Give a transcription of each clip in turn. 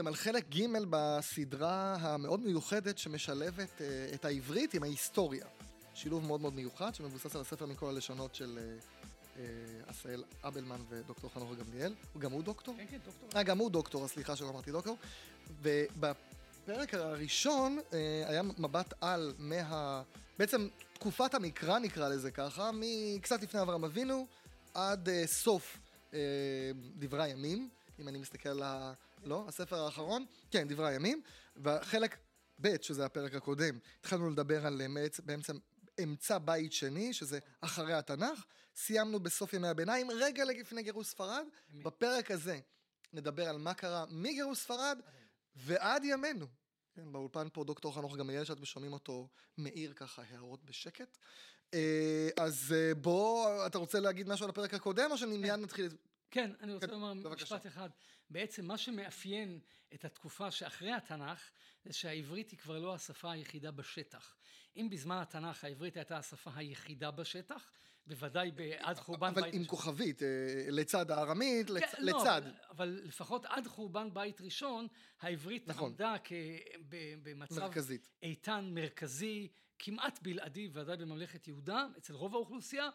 אתם על חלק ג' בסדרה המאוד מיוחדת שמשלבת אה, את העברית עם ההיסטוריה. שילוב מאוד מאוד מיוחד שמבוסס על הספר מכל הלשונות של אה, אה, עשהאל אבלמן ודוקטור חנוך גמליאל. גם הוא דוקטור? כן, כן, דוקטור. אה, גם הוא דוקטור, אז סליחה שלא אמרתי דוקטור. ובפרק הראשון אה, היה מבט על מה... בעצם תקופת המקרא נקרא לזה ככה, מקצת לפני אברהם אבינו עד אה, סוף אה, דברי הימים, אם אני מסתכל על. לא, הספר האחרון? כן, דברי הימים. והחלק ב', שזה הפרק הקודם, התחלנו לדבר על באמצע אמצע בית שני, שזה אחרי התנ"ך. סיימנו בסוף ימי הביניים, רגע לפני גירוש ספרד. בפרק הזה נדבר על מה קרה מגירוש ספרד ועד ימינו. כן, באולפן פה דוקטור חנוך גמליאל, שאתם שומעים אותו מאיר ככה הערות בשקט. אה, אז אה, בוא, אתה רוצה להגיד משהו על הפרק הקודם, או שאני מיד נתחיל... כן, אני רוצה כן, לומר. משפט אחד. בעצם מה שמאפיין את התקופה שאחרי התנ"ך, זה שהעברית היא כבר לא השפה היחידה בשטח. אם בזמן התנ"ך העברית הייתה השפה היחידה בשטח, בוודאי עד חורבן בית... אבל עם כוכבית, אה, לצד הארמית, כן. לא, לצד. אבל לפחות עד חורבן בית ראשון, העברית נכון. עמדה. במצב... איתן, מרכזי, כמעט בלעדי, ודאי בממלכת יהודה, אצל רוב האוכלוסייה,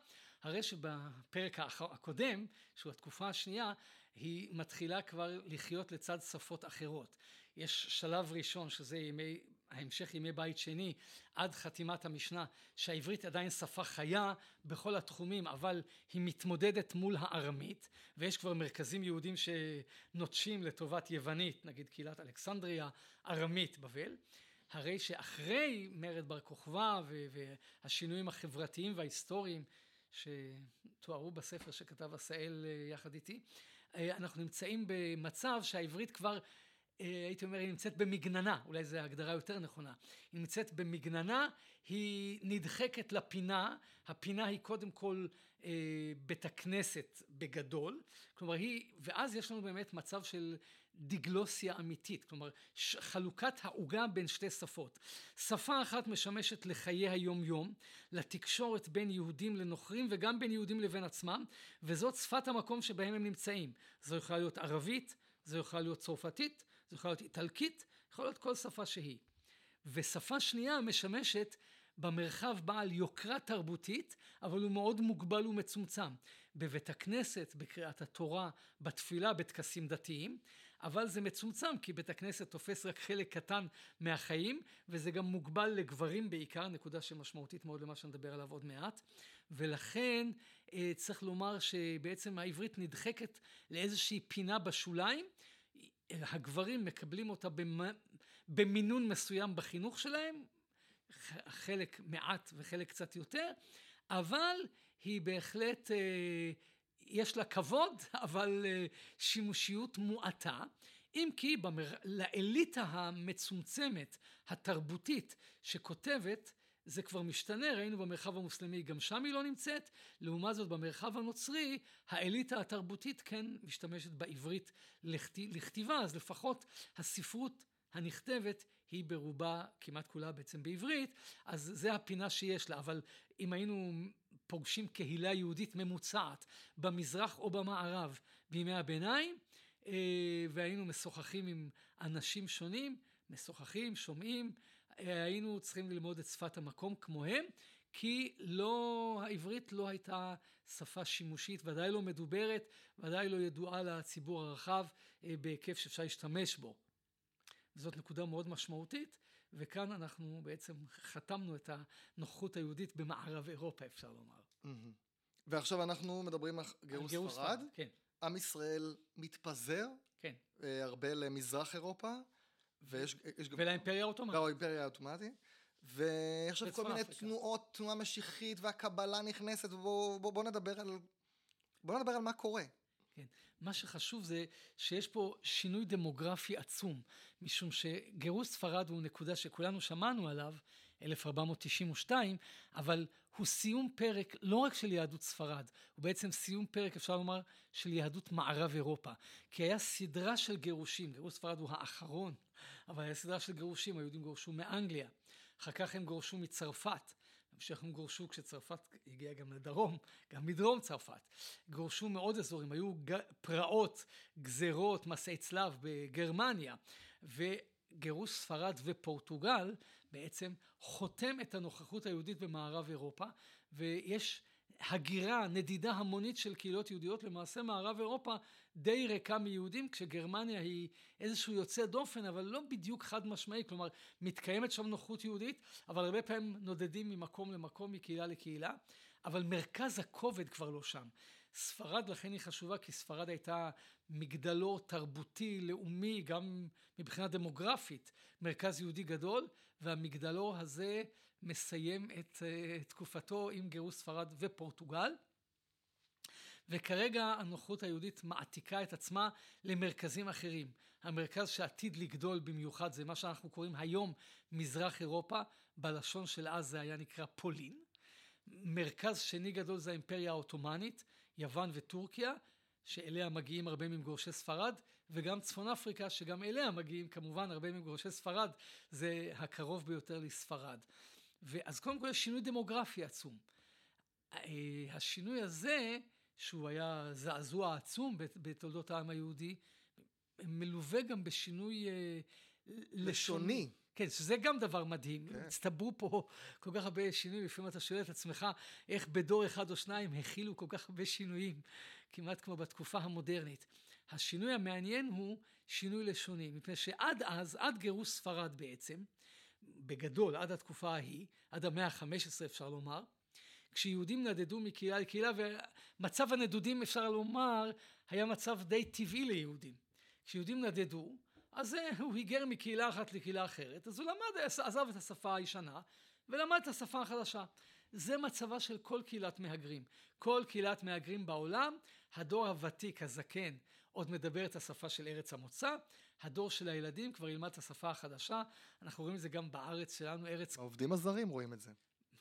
הרי שבפרק הקודם, שהוא התקופה השנייה, היא מתחילה כבר לחיות לצד שפות אחרות. יש שלב ראשון, שזה ימי, ההמשך ימי בית שני, עד חתימת המשנה, שהעברית עדיין שפה חיה בכל התחומים, אבל היא מתמודדת מול הארמית, ויש כבר מרכזים יהודים שנוטשים לטובת יוונית, נגיד קהילת אלכסנדריה, ארמית בבל. הרי שאחרי מרד בר כוכבא והשינויים החברתיים וההיסטוריים שתוארו בספר שכתב עשהאל אה, יחד איתי, אה, אנחנו נמצאים במצב שהעברית כבר אה, הייתי אומר, היא נמצאת במגננה, אולי זו הגדרה יותר נכונה. היא נמצאת במגננה, היא נדחקת לפינה, הפינה היא קודם כל בית הכנסת בגדול, כלומר היא, ואז יש לנו באמת מצב של דיגלוסיה אמיתית, כלומר חלוקת העוגה בין שתי שפות. שפה אחת משמשת לחיי היום-יום, לתקשורת בין יהודים לנוכרים וגם בין יהודים לבין עצמם, וזאת שפת המקום שבהם הם נמצאים. זו יכולה להיות ערבית, זו יכולה להיות צרפתית, זו יכולה להיות איטלקית, יכולה להיות כל שפה שהיא. ושפה שנייה משמשת במרחב בעל יוקרה תרבותית, אבל הוא מאוד מוגבל ומצומצם. בבית הכנסת, בקריאת התורה, בתפילה, בטקסים דתיים, אבל זה מצומצם כי בית הכנסת תופס רק חלק קטן מהחיים, וזה גם מוגבל לגברים בעיקר, נקודה שמשמעותית מאוד למה שנדבר עליו עוד מעט, ולכן אה, צריך לומר שבעצם העברית נדחקת לאיזושהי פינה בשוליים, הגברים מקבלים אותה במינון מסוים בחינוך שלהם, חלק מעט וחלק קצת יותר, אבל היא בהחלט, אה, יש לה כבוד, אבל אה, שימושיות מועטה. אם כי במר... לאליטה המצומצמת, התרבותית, שכותבת, זה כבר משתנה, ראינו במרחב המוסלמי, גם שם היא לא נמצאת. לעומת זאת, במרחב הנוצרי, האליטה התרבותית כן משתמשת בעברית לכת... לכתיבה, אז לפחות הספרות הנכתבת היא ברובה, כמעט כולה בעצם בעברית, אז זה הפינה שיש לה. אבל אם היינו פוגשים קהילה יהודית ממוצעת במזרח או במערב בימי הביניים, אה, והיינו משוחחים עם אנשים שונים, משוחחים, שומעים, אה, היינו צריכים ללמוד את שפת המקום כמוהם, כי לא, העברית לא הייתה שפה שימושית, ודאי לא מדוברת, ודאי לא ידועה לציבור הרחב אה, בהיקף שאפשר להשתמש בו. זאת נקודה מאוד משמעותית, וכאן אנחנו בעצם חתמנו את הנוכחות היהודית במערב אירופה, אפשר לומר. ועכשיו אנחנו מדברים על גירוש ספרד. ספרד, כן. עם ישראל מתפזר. כן. אה, הרבה למזרח אירופה. ויש גם... ולאימפריה האוטומטית. לא, האימפריה האוטומטית. ויש עכשיו כל מיני אפריקה. תנועות, תנועה משיחית והקבלה נכנסת, ובואו בוא, בוא נדבר על... בוא נדבר על מה קורה. כן. מה שחשוב זה שיש פה שינוי דמוגרפי עצום, משום שגירוש ספרד הוא נקודה שכולנו שמענו עליו, 1492, אבל הוא סיום פרק לא רק של יהדות ספרד, הוא בעצם סיום פרק, אפשר לומר, של יהדות מערב אירופה. כי היה סדרה של גירושים, גירוש ספרד הוא האחרון, אבל היה סדרה של גירושים, היהודים גורשו מאנגליה, אחר כך הם גורשו מצרפת, בהמשך גורשו כשצרפת הגיעה גם לדרום, גם מדרום צרפת. גורשו מעוד אזורים, היו פרעות, גזרות, מסעי צלב בגרמניה, וגירוש ספרד ופורטוגל בעצם חותם את הנוכחות היהודית במערב אירופה, ויש הגירה, נדידה המונית של קהילות יהודיות, למעשה מערב אירופה די ריקה מיהודים, כשגרמניה היא איזשהו יוצא דופן, אבל לא בדיוק חד משמעי, כלומר מתקיימת שם נוחות יהודית, אבל הרבה פעמים נודדים ממקום למקום, מקהילה לקהילה, אבל מרכז הכובד כבר לא שם. ספרד לכן היא חשובה, כי ספרד הייתה מגדלור תרבותי, לאומי, גם מבחינה דמוגרפית, מרכז יהודי גדול, והמגדלור הזה מסיים את uh, תקופתו עם גירוש ספרד ופורטוגל. וכרגע הנוחות היהודית מעתיקה את עצמה למרכזים אחרים. המרכז שעתיד לגדול במיוחד זה מה שאנחנו קוראים היום מזרח אירופה, בלשון של אז זה היה נקרא פולין. מרכז שני גדול זה האימפריה העות'מאנית, יוון וטורקיה, שאליה מגיעים הרבה ממגורשי ספרד, וגם צפון אפריקה, שגם אליה מגיעים כמובן הרבה ממגורשי ספרד, זה הקרוב ביותר לספרד. ואז קודם כל יש שינוי דמוגרפי עצום. אה, השינוי הזה, שהוא היה זעזוע עצום בתולדות העם היהודי, מלווה גם בשינוי אה, לשוני. כן, שזה גם דבר מדהים. כן. הצטברו פה כל כך הרבה שינויים, לפעמים אתה שואל את עצמך איך בדור אחד או שניים הכילו כל כך הרבה שינויים, כמעט כמו בתקופה המודרנית. השינוי המעניין הוא שינוי לשוני, מפני שעד אז, עד גירוש ספרד בעצם, בגדול עד התקופה ההיא, עד המאה ה-15 אפשר לומר, כשיהודים נדדו מקהילה לקהילה, ומצב הנדודים אפשר לומר היה מצב די טבעי ליהודים. כשיהודים נדדו, אז הוא היגר מקהילה אחת לקהילה אחרת, אז הוא למד, עזב את השפה הישנה ולמד את השפה החדשה. זה מצבה של כל קהילת מהגרים. כל קהילת מהגרים בעולם, הדור הוותיק, הזקן, עוד מדבר את השפה של ארץ המוצא, הדור של הילדים כבר ילמד את השפה החדשה, אנחנו רואים את זה גם בארץ שלנו, ארץ... העובדים הזרים רואים את זה.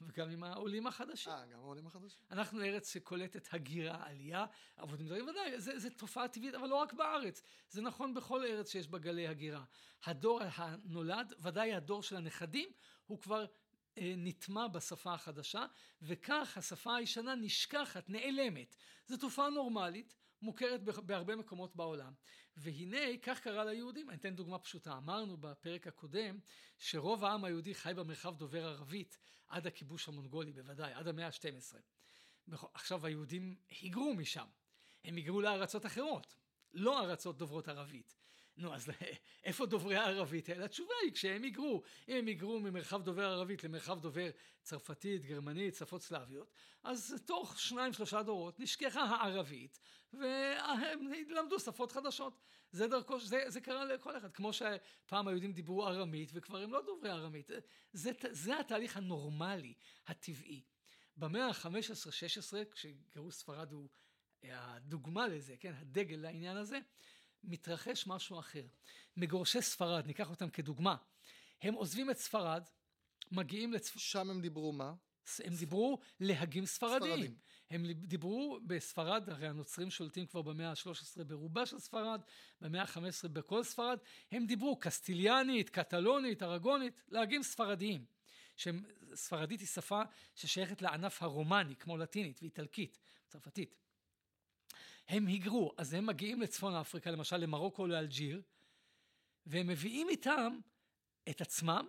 וגם עם העולים החדשים. אה, גם העולים החדשים. אנחנו ארץ שקולטת הגירה, עלייה, עבודים זרים, ודאי, זו תופעה טבעית, אבל לא רק בארץ, זה נכון בכל ארץ שיש בה גלי הגירה. הדור הנולד, ודאי הדור של הנכדים, הוא כבר אה, נטמע בשפה החדשה, וכך השפה הישנה נשכחת, נעלמת. זו תופעה נורמלית, מוכרת בהרבה מקומות בעולם. והנה, כך קרה ליהודים. אני אתן דוגמה פשוטה. אמרנו בפרק הקודם, שרוב העם היהודי חי במרחב דובר ערבית עד הכיבוש המונגולי, בוודאי, עד המאה ה-12. עכשיו היהודים היגרו משם. הם היגרו לארצות אחרות, לא ארצות דוברות ערבית. נו, אז איפה דוברי הערבית האלה? התשובה היא כשהם היגרו. אם הם היגרו ממרחב דובר ערבית למרחב דובר צרפתית, גרמנית, שפות סלאביות, אז תוך שניים שלושה דורות נשכחה הערבית והם למדו שפות חדשות. זה דרכו, זה, זה קרה לכל אחד. כמו שפעם היהודים דיברו ארמית וכבר הם לא דוברי ארמית. זה, זה התהליך הנורמלי, הטבעי. במאה ה-15-16, כשגירוש ספרד הוא הדוגמה לזה, כן, הדגל לעניין הזה, מתרחש משהו אחר. מגורשי ספרד, ניקח אותם כדוגמה, הם עוזבים את ספרד, מגיעים לצפ... שם הם דיברו מה? הם דיברו להגים ספרדים. ספרדים. הם דיברו בספרד, הרי הנוצרים שולטים כבר במאה ה-13 ברובה של ספרד, במאה ה-15 בכל ספרד, הם דיברו קסטיליאנית, קטלונית, ארגונית, להגים ספרדיים. ספרדית היא שפה ששייכת לענף הרומני, כמו לטינית ואיטלקית, צרפתית. הם היגרו, אז הם מגיעים לצפון אפריקה, למשל למרוקו או לאלג'יר, והם מביאים איתם את עצמם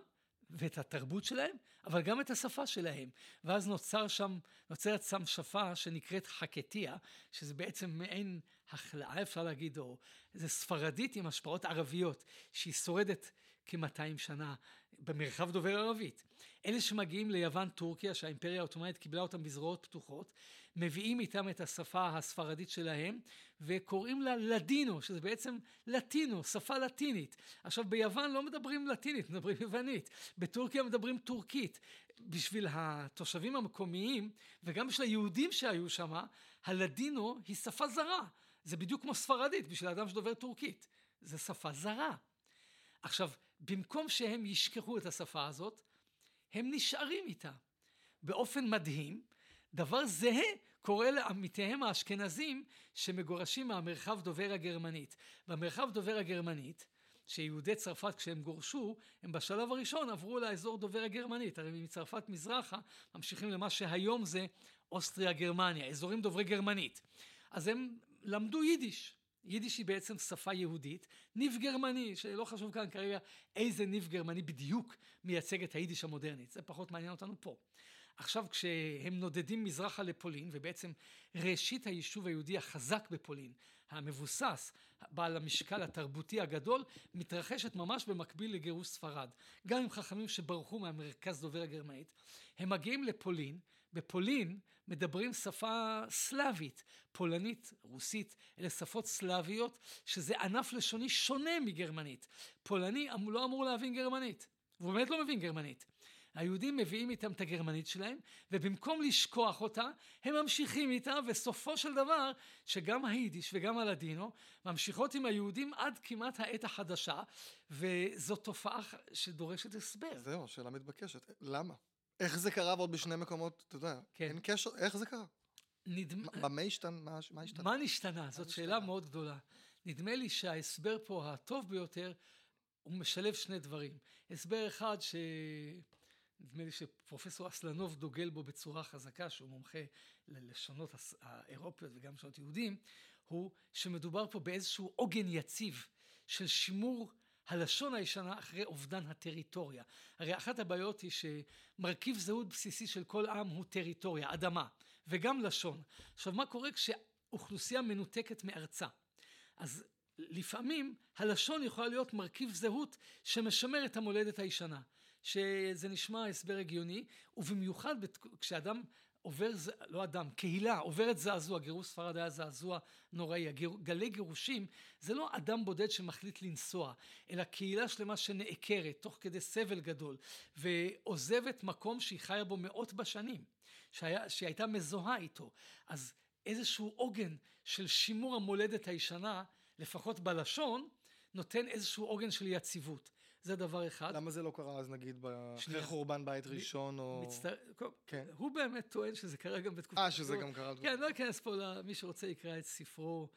ואת התרבות שלהם, אבל גם את השפה שלהם. ואז נוצר שם, נוצרת שם שפה שנקראת חקטיה, שזה בעצם מעין החלאה, אפשר להגיד, או זה ספרדית עם השפעות ערביות, שהיא שורדת כ-200 שנה במרחב דובר ערבית. אלה שמגיעים ליוון, טורקיה, שהאימפריה העות'מאנית קיבלה אותם בזרועות פתוחות, מביאים איתם את השפה הספרדית שלהם, וקוראים לה לדינו, שזה בעצם לטינו, שפה לטינית. עכשיו, ביוון לא מדברים לטינית, מדברים יוונית. בטורקיה מדברים טורקית. בשביל התושבים המקומיים, וגם בשביל היהודים שהיו שם, הלדינו היא שפה זרה. זה בדיוק כמו ספרדית, בשביל האדם שדובר טורקית. זה שפה זרה. עכשיו, במקום שהם ישכחו את השפה הזאת, הם נשארים איתה. באופן מדהים, דבר זהה קורה לעמיתיהם האשכנזים שמגורשים מהמרחב דובר הגרמנית. במרחב דובר הגרמנית שיהודי צרפת כשהם גורשו, הם בשלב הראשון עברו לאזור דובר הגרמנית, הרי מצרפת מזרחה ממשיכים למה שהיום זה אוסטריה גרמניה, אזורים דוברי גרמנית. אז הם למדו יידיש, יידיש היא בעצם שפה יהודית, ניב גרמני, שלא חשוב כאן כרגע איזה ניב גרמני בדיוק מייצג את היידיש המודרנית, זה פחות מעניין אותנו פה. עכשיו כשהם נודדים מזרחה לפולין, ובעצם ראשית היישוב היהודי החזק בפולין, המבוסס, בעל המשקל התרבותי הגדול, מתרחשת ממש במקביל לגירוש ספרד. גם עם חכמים שברחו מהמרכז דובר הגרמנית, הם מגיעים לפולין, בפולין מדברים שפה סלאבית, פולנית, רוסית, אלה שפות סלאביות, שזה ענף לשוני שונה מגרמנית. פולני אמ- לא אמור להבין גרמנית, והוא באמת לא מבין גרמנית. היהודים מביאים איתם את הגרמנית שלהם, ובמקום לשכוח אותה, הם ממשיכים איתה, וסופו של דבר, שגם היידיש וגם הלדינו ממשיכות עם היהודים עד כמעט העת החדשה, וזו תופעה שדורשת הסבר. זהו, שאלה מתבקשת. למה? איך זה קרה ועוד בשני מקומות, אתה יודע, כן. אין קשר, איך זה קרה? נדמה... במה השתנה? מה, מה השתנה? מה נשתנה? זאת? שאלה מאוד גדולה. נדמה לי שההסבר פה הטוב ביותר, הוא משלב שני דברים. הסבר אחד ש... נדמה לי שפרופסור אסלנוב דוגל בו בצורה חזקה, שהוא מומחה ללשונות האירופיות וגם לשונות יהודים, הוא שמדובר פה באיזשהו עוגן יציב של שימור הלשון הישנה אחרי אובדן הטריטוריה. הרי אחת הבעיות היא שמרכיב זהות בסיסי של כל עם הוא טריטוריה, אדמה, וגם לשון. עכשיו מה קורה כשאוכלוסייה מנותקת מארצה? אז לפעמים הלשון יכולה להיות מרכיב זהות שמשמר את המולדת הישנה. שזה נשמע הסבר הגיוני, ובמיוחד בת... כשאדם עובר, לא אדם, קהילה עוברת זעזוע, גירוש ספרד היה זעזוע נוראי, הגיר... גלי גירושים זה לא אדם בודד שמחליט לנסוע, אלא קהילה שלמה שנעקרת תוך כדי סבל גדול, ועוזבת מקום שהיא חיה בו מאות בשנים, שהיה, שהיא הייתה מזוהה איתו. אז איזשהו עוגן של שימור המולדת הישנה, לפחות בלשון, נותן איזשהו עוגן של יציבות. זה דבר אחד. למה זה לא קרה אז נגיד אחרי. חורבן בית ראשון או... מצטער, כן. הוא באמת טוען שזה קרה גם בתקופה... אה, שזה. גם קרה. כן, לא אכנס פה למי שרוצה יקרא את ספרו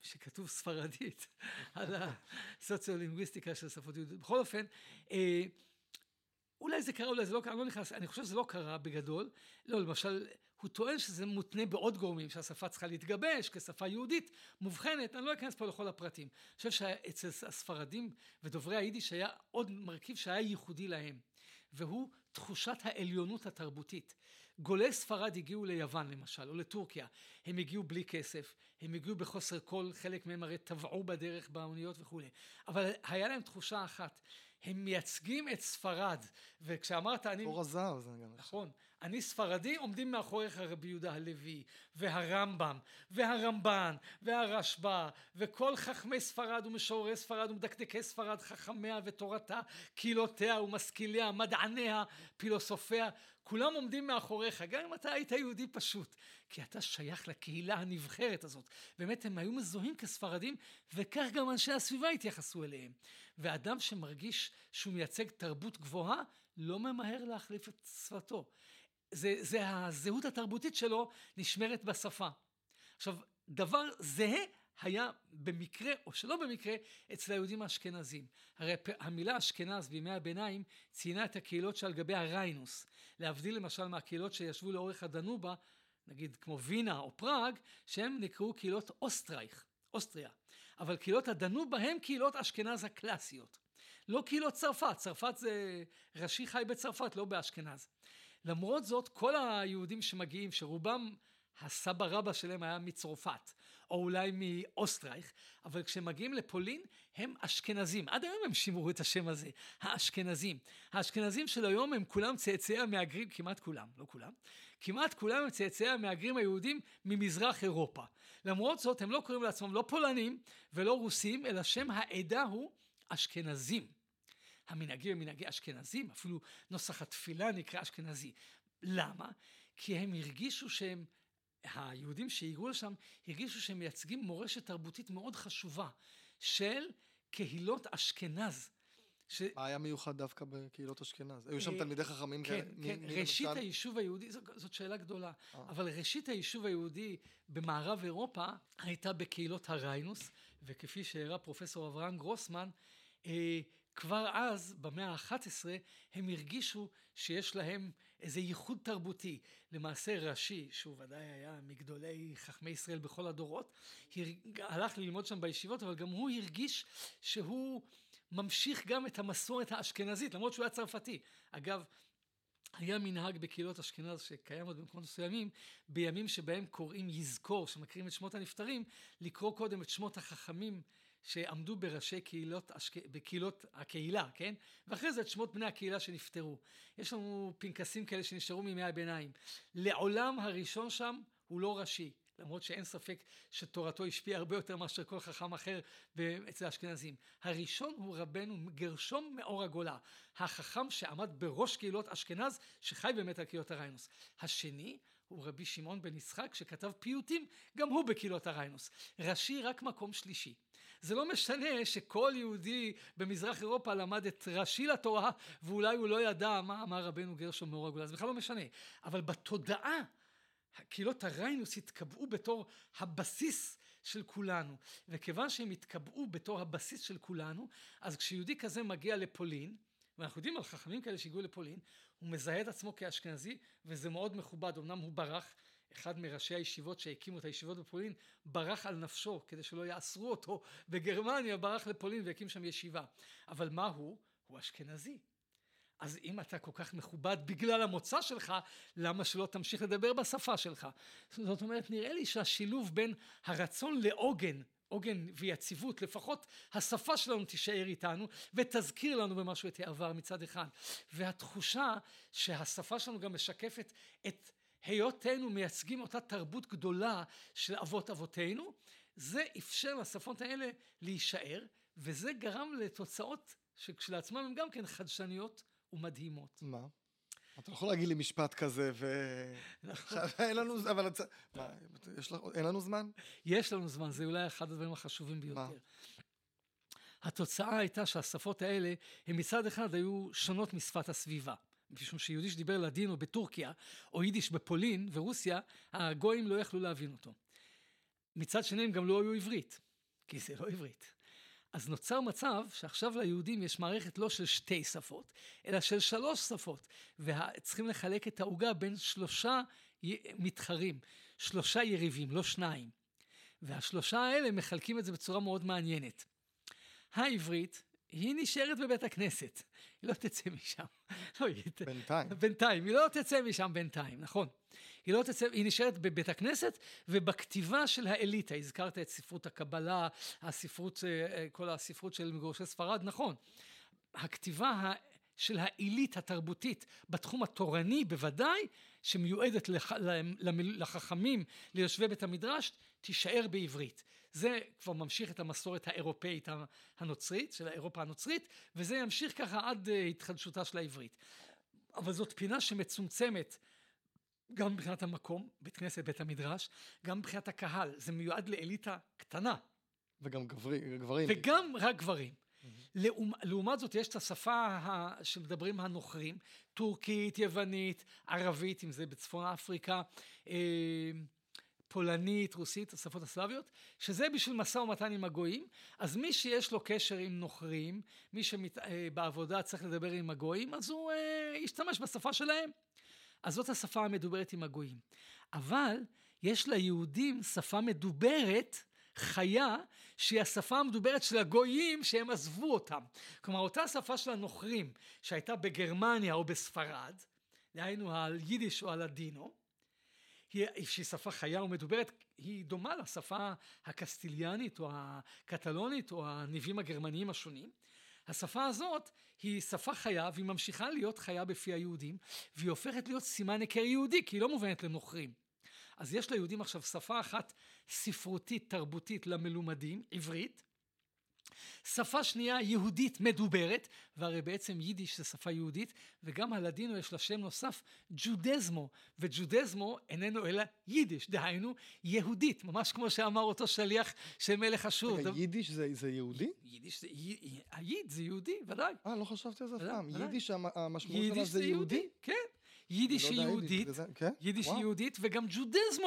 שכתוב ספרדית על הסוציולינגוויסטיקה של שפות יהודיות. בכל אופן, אה, אולי זה קרה, אולי זה לא קרה, אני לא נכנס, אני חושב שזה לא קרה בגדול. לא, למשל, הוא טוען שזה מותנה בעוד גורמים, שהשפה צריכה להתגבש כשפה יהודית מובחנת, אני לא אכנס פה לכל הפרטים. אני חושב שאצל הספרדים ודוברי היידיש היה עוד מרכיב שהיה ייחודי להם, והוא תחושת העליונות התרבותית. גולי ספרד הגיעו ליוון למשל, או לטורקיה, הם הגיעו בלי כסף, הם הגיעו בחוסר כל, חלק מהם הרי טבעו בדרך באוניות וכולי, אבל היה להם תחושה אחת, הם מייצגים את ספרד, וכשאמרת אני... אור הזהב זה גם. נכון. אני ספרדי, עומדים מאחוריך רבי יהודה הלוי, והרמב"ם, והרמב"ן, והרשב"א, וכל חכמי ספרד ומשוררי ספרד ומדקדקי ספרד, חכמיה ותורתה, קהילותיה ומשכיליה, מדעניה, פילוסופיה, כולם עומדים מאחוריך, גם אם אתה היית יהודי פשוט, כי אתה שייך לקהילה הנבחרת הזאת. באמת, הם היו מזוהים כספרדים, וכך גם אנשי הסביבה התייחסו אליהם. ואדם שמרגיש שהוא מייצג תרבות גבוהה, לא ממהר להחליף את שפתו. זה, זה הזהות התרבותית שלו נשמרת בשפה. עכשיו, דבר זהה היה במקרה, או שלא במקרה, אצל היהודים האשכנזים. הרי המילה אשכנז בימי הביניים ציינה את הקהילות שעל גבי הריינוס. להבדיל למשל מהקהילות שישבו לאורך הדנובה, נגיד כמו וינה או פראג, שהם נקראו קהילות אוסטרייך, אוסטריה. אבל קהילות הדנובה הם קהילות אשכנז הקלאסיות. לא קהילות צרפת, צרפת זה ראשי חי בצרפת, לא באשכנז. למרות זאת, כל היהודים שמגיעים, שרובם הסבא רבא שלהם היה מצרפת, או אולי מאוסטרייך, אבל כשהם מגיעים לפולין, הם אשכנזים. עד היום הם שימרו את השם הזה, האשכנזים. האשכנזים של היום הם כולם צאצאי המהגרים, כמעט כולם, לא כולם, כמעט כולם הם צאצאי המהגרים היהודים ממזרח אירופה. למרות זאת, הם לא קוראים לעצמם לא פולנים ולא רוסים, אלא שם העדה הוא אשכנזים. המנהגים הם מנהגי אשכנזים, אפילו נוסח התפילה נקרא אשכנזי. למה? כי הם הרגישו שהם, היהודים שהגיעו לשם, הרגישו שהם מייצגים מורשת תרבותית מאוד חשובה של קהילות אשכנז. ש... מה היה מיוחד דווקא בקהילות אשכנז? היו שם אה, תלמידי חכמים כן, כאלה? כן, מי ראשית? היישוב היהודי, זאת שאלה גדולה, אה. אבל ראשית היישוב היהודי במערב אירופה הייתה בקהילות הריינוס, וכפי שהראה פרופסור אברהם גרוסמן, אה, כבר אז, במאה ה-11, הם הרגישו שיש להם איזה ייחוד תרבותי. למעשה רש"י, שהוא ודאי היה מגדולי חכמי ישראל בכל הדורות, הלך ללמוד שם בישיבות, אבל גם הוא הרגיש שהוא ממשיך גם את המסורת האשכנזית, למרות שהוא היה צרפתי. אגב, היה מנהג בקהילות אשכנז שקיים עוד במקומות מסוימים, בימים שבהם קוראים יזכור, שמקריאים את שמות הנפטרים, לקרוא קודם את שמות החכמים שעמדו בראשי קהילות, בקהילות הקהילה, כן? ואחרי זה את שמות בני הקהילה שנפטרו. יש לנו פנקסים כאלה שנשארו מימי הביניים. לעולם הראשון שם הוא לא ראשי. למרות שאין ספק שתורתו השפיעה הרבה יותר מאשר כל חכם אחר אצל האשכנזים. הראשון הוא רבנו גרשום מאור הגולה, החכם שעמד בראש קהילות אשכנז, שחי באמת על קהילות הריינוס. השני הוא רבי שמעון בן יצחק שכתב פיוטים, גם הוא בקהילות הריינוס. ראשי רק מקום שלישי. זה לא משנה שכל יהודי במזרח אירופה למד את ראשי לתורה, ואולי הוא לא ידע מה אמר רבנו גרשום מאור הגולה, זה בכלל לא משנה. אבל בתודעה קהילות הריינוס התקבעו בתור הבסיס של כולנו. וכיוון שהם התקבעו בתור הבסיס של כולנו, אז כשיהודי כזה מגיע לפולין, ואנחנו יודעים על חכמים כאלה שהגיעו לפולין, הוא מזהה את עצמו כאשכנזי, וזה מאוד מכובד. אמנם הוא ברח, אחד מראשי הישיבות שהקימו את הישיבות בפולין, ברח על נפשו כדי שלא יאסרו אותו בגרמניה, ברח לפולין והקים שם ישיבה. אבל מה הוא? הוא אשכנזי. אז אם אתה כל כך מכובד בגלל המוצא שלך, למה שלא תמשיך לדבר בשפה שלך? זאת אומרת, נראה לי שהשילוב בין הרצון לעוגן, עוגן ויציבות, לפחות השפה שלנו תישאר איתנו ותזכיר לנו במשהו את העבר מצד אחד. והתחושה שהשפה שלנו גם משקפת את היותנו מייצגים אותה תרבות גדולה של אבות אבותינו, זה אפשר לשפות האלה להישאר, וזה גרם לתוצאות שכשלעצמם הן גם כן חדשניות ומדהימות. מה? אתה יכול להגיד לי משפט כזה ו... נכון. אין לנו, אבל מה, יש לך, אין לנו זמן? יש לנו זמן, זה אולי אחד הדברים החשובים ביותר. מה? התוצאה הייתה שהשפות האלה, הן מצד אחד היו שונות משפת הסביבה. משום שיהודי שדיבר לדינו בטורקיה, או יידיש בפולין ורוסיה, הגויים לא יכלו להבין אותו. מצד שני הם גם לא היו עברית, כי זה לא עברית. אז נוצר מצב שעכשיו ליהודים יש מערכת לא של שתי שפות, אלא של שלוש שפות, וצריכים לחלק את העוגה בין שלושה מתחרים, שלושה יריבים, לא שניים. והשלושה האלה מחלקים את זה בצורה מאוד מעניינת. העברית היא נשארת בבית הכנסת, היא לא תצא משם. לא, בינתיים. בינתיים, היא לא תצא משם בינתיים, נכון. היא לא תצא, היא נשארת בבית הכנסת ובכתיבה של האליטה, הזכרת את ספרות הקבלה, הספרות, אה, אה, כל הספרות של מגורשי ספרד, נכון. הכתיבה של העילית התרבותית בתחום התורני בוודאי, שמיועדת לח, לחכמים, ליושבי בית המדרש, תישאר בעברית. זה כבר ממשיך את המסורת האירופאית הנוצרית, של האירופה הנוצרית, וזה ימשיך ככה עד אה, התחדשותה של העברית. אבל זאת פינה שמצומצמת גם מבחינת המקום, בית כנסת, בית המדרש, גם מבחינת הקהל, זה מיועד לאליטה קטנה. וגם גברי, גברים. וגם רק גברים. לעומת, לעומת זאת יש את השפה שמדברים הנוכרים, טורקית, יוונית, ערבית, אם זה בצפון אפריקה, אה, פולנית, רוסית, השפות הסלאביות, שזה בשביל משא ומתן עם הגויים, אז מי שיש לו קשר עם נוכרים, מי שבעבודה אה, צריך לדבר עם הגויים, אז הוא אה, ישתמש בשפה שלהם. אז זאת השפה המדוברת עם הגויים. אבל יש ליהודים שפה מדוברת, חיה, שהיא השפה המדוברת של הגויים שהם עזבו אותם. כלומר, אותה שפה של הנוכרים שהייתה בגרמניה או בספרד, דהיינו על יידיש או על הדינו, היא, שהיא שפה חיה ומדוברת, היא דומה לשפה הקסטיליאנית או הקטלונית או הניבים הגרמניים השונים. השפה הזאת היא שפה חיה והיא ממשיכה להיות חיה בפי היהודים והיא הופכת להיות סימן היכר יהודי כי היא לא מובנת לנוכרים. אז יש ליהודים עכשיו שפה אחת ספרותית תרבותית למלומדים, עברית, שפה שנייה יהודית מדוברת, והרי בעצם יידיש זה שפה יהודית, וגם הלדינו יש לה שם נוסף, ג'ודזמו, וג'ודזמו איננו אלא יידיש, דהיינו יהודית, ממש כמו שאמר אותו שליח של מלך אשור. רגע, יידיש זה, זה יהודי? יידיש זה, הייד זה יהודי, ודאי. אה, לא חשבתי על זה אף פעם. יידיש, המשמעות שלה זה יהודי? כן. יידיש היא יהודית, כן? יידיש היא יהודית, וגם ג'ודזמו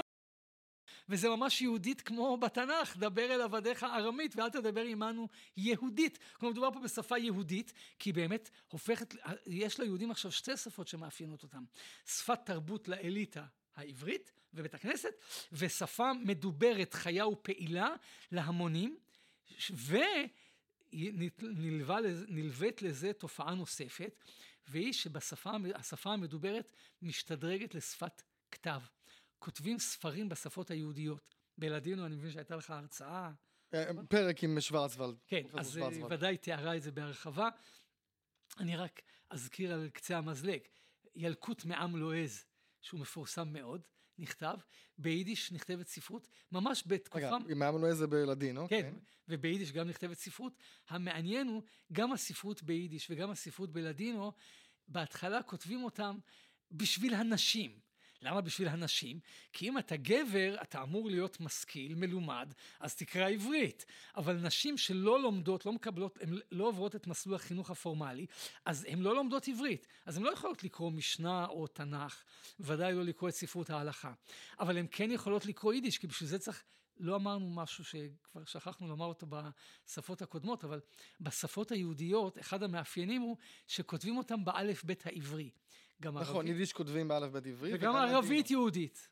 וזה ממש יהודית כמו בתנ"ך, דבר אל עבדיך ארמית ואל תדבר עמנו יהודית. כלומר, מדובר פה בשפה יהודית, כי באמת הופכת, יש ליהודים עכשיו שתי שפות שמאפיינות אותם. שפת תרבות לאליטה העברית ובית הכנסת, ושפה מדוברת, חיה ופעילה להמונים, ונלווית לזה תופעה נוספת, והיא שבשפה המדוברת משתדרגת לשפת כתב. כותבים ספרים בשפות היהודיות. בלדינו, אני מבין שהייתה לך הרצאה. אה, פרק עם שוורצוולד. כן, אז ודאי תיארה את זה בהרחבה. אני רק אזכיר על קצה המזלג. ילקוט מעם לועז, שהוא מפורסם מאוד, נכתב, ביידיש נכתבת ספרות, ממש בתקופה... רגע, עם מעם לועז זה בלדינו. כן, כן, וביידיש גם נכתבת ספרות. המעניין הוא, גם הספרות ביידיש וגם הספרות בלדינו, בהתחלה כותבים אותם בשביל הנשים. למה בשביל הנשים? כי אם אתה גבר, אתה אמור להיות משכיל, מלומד, אז תקרא עברית. אבל נשים שלא לומדות, לא מקבלות, הן לא עוברות את מסלול החינוך הפורמלי, אז הן לא לומדות עברית. אז הן לא יכולות לקרוא משנה או תנ"ך, ודאי לא לקרוא את ספרות ההלכה. אבל הן כן יכולות לקרוא יידיש, כי בשביל זה צריך לא אמרנו משהו שכבר שכחנו לומר אותו בשפות הקודמות, אבל בשפות היהודיות, אחד המאפיינים הוא שכותבים אותם באלף בית העברי. גם ערבית. נכון, יידיש כותבים באלף בית עברי. וגם ערבית יהודית.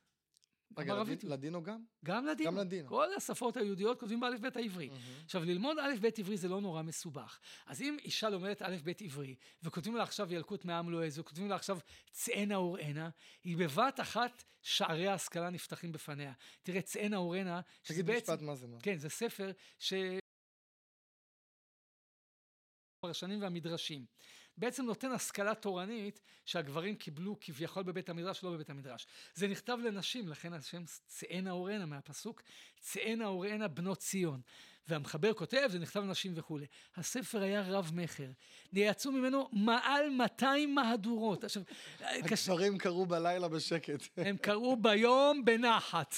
רגע, לדינו גם? גם לדינו. גם לדינו. כל השפות היהודיות כותבים באלף בית העברי. Mm-hmm. עכשיו, ללמוד אלף בית עברי זה לא נורא מסובך. אז אם אישה לומדת אלף בית עברי, וכותבים לה עכשיו ילקוט מעם לועז, וכותבים לה עכשיו צאנה אוראנה, היא בבת אחת שערי ההשכלה נפתחים בפניה. תראה, צאנה אוראנה, שזה בעצם... תגיד משפט מה זה. מה. כן, זה ספר ש... הפרשנים והמדרשים. בעצם נותן השכלה תורנית שהגברים קיבלו כביכול בבית המדרש, לא בבית המדרש. זה נכתב לנשים, לכן השם צאנה אורנה מהפסוק, צאנה אורנה בנות ציון. והמחבר כותב, זה נכתב לנשים וכולי. הספר היה רב מכר. יצאו ממנו מעל 200 מהדורות. עכשיו... הגברים קראו בלילה בשקט. הם קראו ביום בנחת,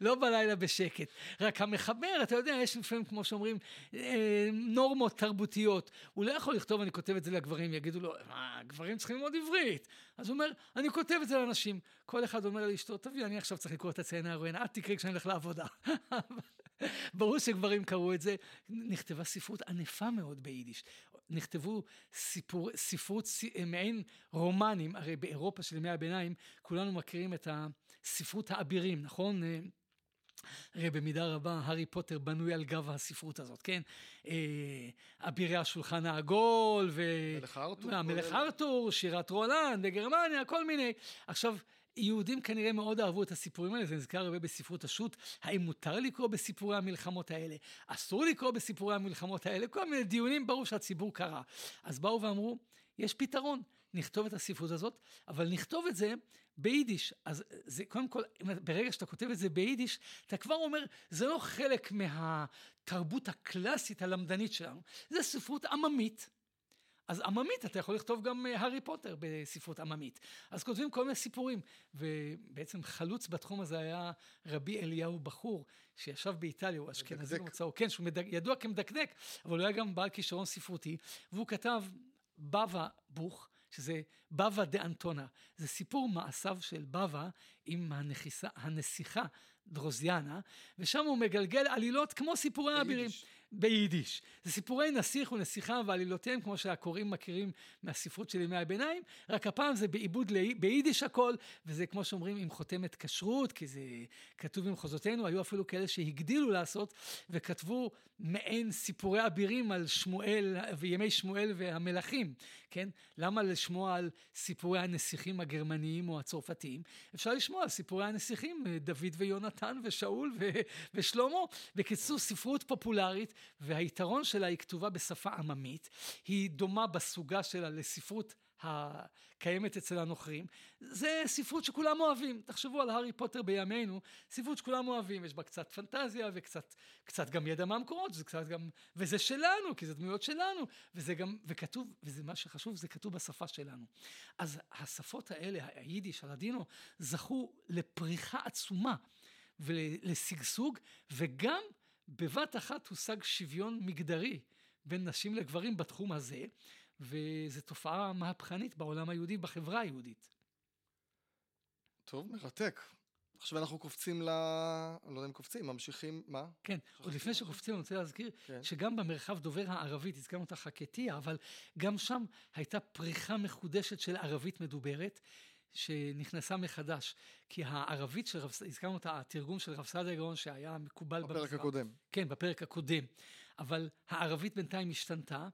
לא בלילה בשקט. רק המחבר, אתה יודע, יש לפעמים, כמו שאומרים, אה, נורמות תרבותיות. הוא לא יכול לכתוב, אני כותב את זה לגברים, יגידו לו, מה, גברים צריכים ללמוד עברית. אז הוא אומר, אני כותב את זה לאנשים. כל אחד אומר לאשתו, תביא, אני עכשיו צריך לקרוא את הציינה הרואיין, את תקראי כשאני הולך לעבודה. ברור שגברים קראו את זה. נכתבה ספרות ענפה מאוד ביידיש. נכתבו סיפור, ספרות, מעין רומנים, הרי באירופה של ימי הביניים כולנו מכירים את הספרות האבירים, נכון? הרי במידה רבה הארי פוטר בנוי על גב הספרות הזאת, כן? אה, אבירי השולחן העגול, ו... מלך ארתור. המלך ארתור, שירת רולנד בגרמניה, כל מיני. עכשיו, יהודים כנראה מאוד אהבו את הסיפורים האלה, זה נזכר הרבה בספרות השו"ת, האם מותר לקרוא בסיפורי המלחמות האלה, אסור לקרוא בסיפורי המלחמות האלה, כל מיני דיונים, ברור שהציבור קרא. אז באו ואמרו, יש פתרון, נכתוב את הספרות הזאת, אבל נכתוב את זה ביידיש. אז זה קודם כל, ברגע שאתה כותב את זה ביידיש, אתה כבר אומר, זה לא חלק מהתרבות הקלאסית הלמדנית שלנו, זה ספרות עממית. אז עממית, אתה יכול לכתוב גם אה, הארי פוטר בספרות עממית. אז כותבים כל מיני סיפורים. ובעצם חלוץ בתחום הזה היה רבי אליהו בחור, שישב באיטליה, הוא אשכנזי במוצאו, כן, שהוא מדק, ידוע כמדקדק, אבל הוא היה גם בעל כישרון ספרותי, והוא כתב בבא בוך, שזה בבא דה אנטונה. זה סיפור מעשיו של בבא עם הנכיסה, הנסיכה דרוזיאנה, ושם הוא מגלגל עלילות כמו סיפורי האבירים. ביידיש. זה סיפורי נסיך ונסיכה ועלילותיהם, כמו שהקוראים מכירים מהספרות של ימי הביניים, רק הפעם זה בעיבוד ביידיש הכל, וזה כמו שאומרים עם חותמת כשרות, כי זה כתוב במחוזותינו, היו אפילו כאלה שהגדילו לעשות, וכתבו מעין סיפורי אבירים על שמואל וימי שמואל והמלכים, כן? למה לשמוע על סיפורי הנסיכים הגרמניים או הצרפתיים? אפשר לשמוע על סיפורי הנסיכים, דוד ויונתן ושאול ו- ושלמה. בקיצור, ספרות פופולרית והיתרון שלה היא כתובה בשפה עממית, היא דומה בסוגה שלה לספרות הקיימת אצל הנוכרים, זה ספרות שכולם אוהבים. תחשבו על הארי פוטר בימינו, ספרות שכולם אוהבים, יש בה קצת פנטזיה וקצת קצת גם ידע מהמקורות, זה קצת גם, וזה שלנו, כי זה דמויות שלנו, וזה גם, וכתוב, וזה מה שחשוב, זה כתוב בשפה שלנו. אז השפות האלה, היידיש, הלדינו, זכו לפריחה עצומה ולשגשוג, וגם בבת אחת הושג שוויון מגדרי בין נשים לגברים בתחום הזה, וזו תופעה מהפכנית בעולם היהודי, בחברה היהודית. טוב, מרתק. עכשיו אנחנו קופצים ל... לא יודע אם קופצים, ממשיכים, מה? כן, עוד לפני שקופצים אני רוצה להזכיר כן. שגם במרחב דובר הערבית, הזכרנו את החכתיה, אבל גם שם הייתה פריחה מחודשת של ערבית מדוברת. שנכנסה מחדש, כי הערבית של רב, הזכרנו את התרגום של רב סעדיה גאון שהיה מקובל בפרק במזרח. הקודם. כן, בפרק הקודם. אבל הערבית בינתיים השתנתה,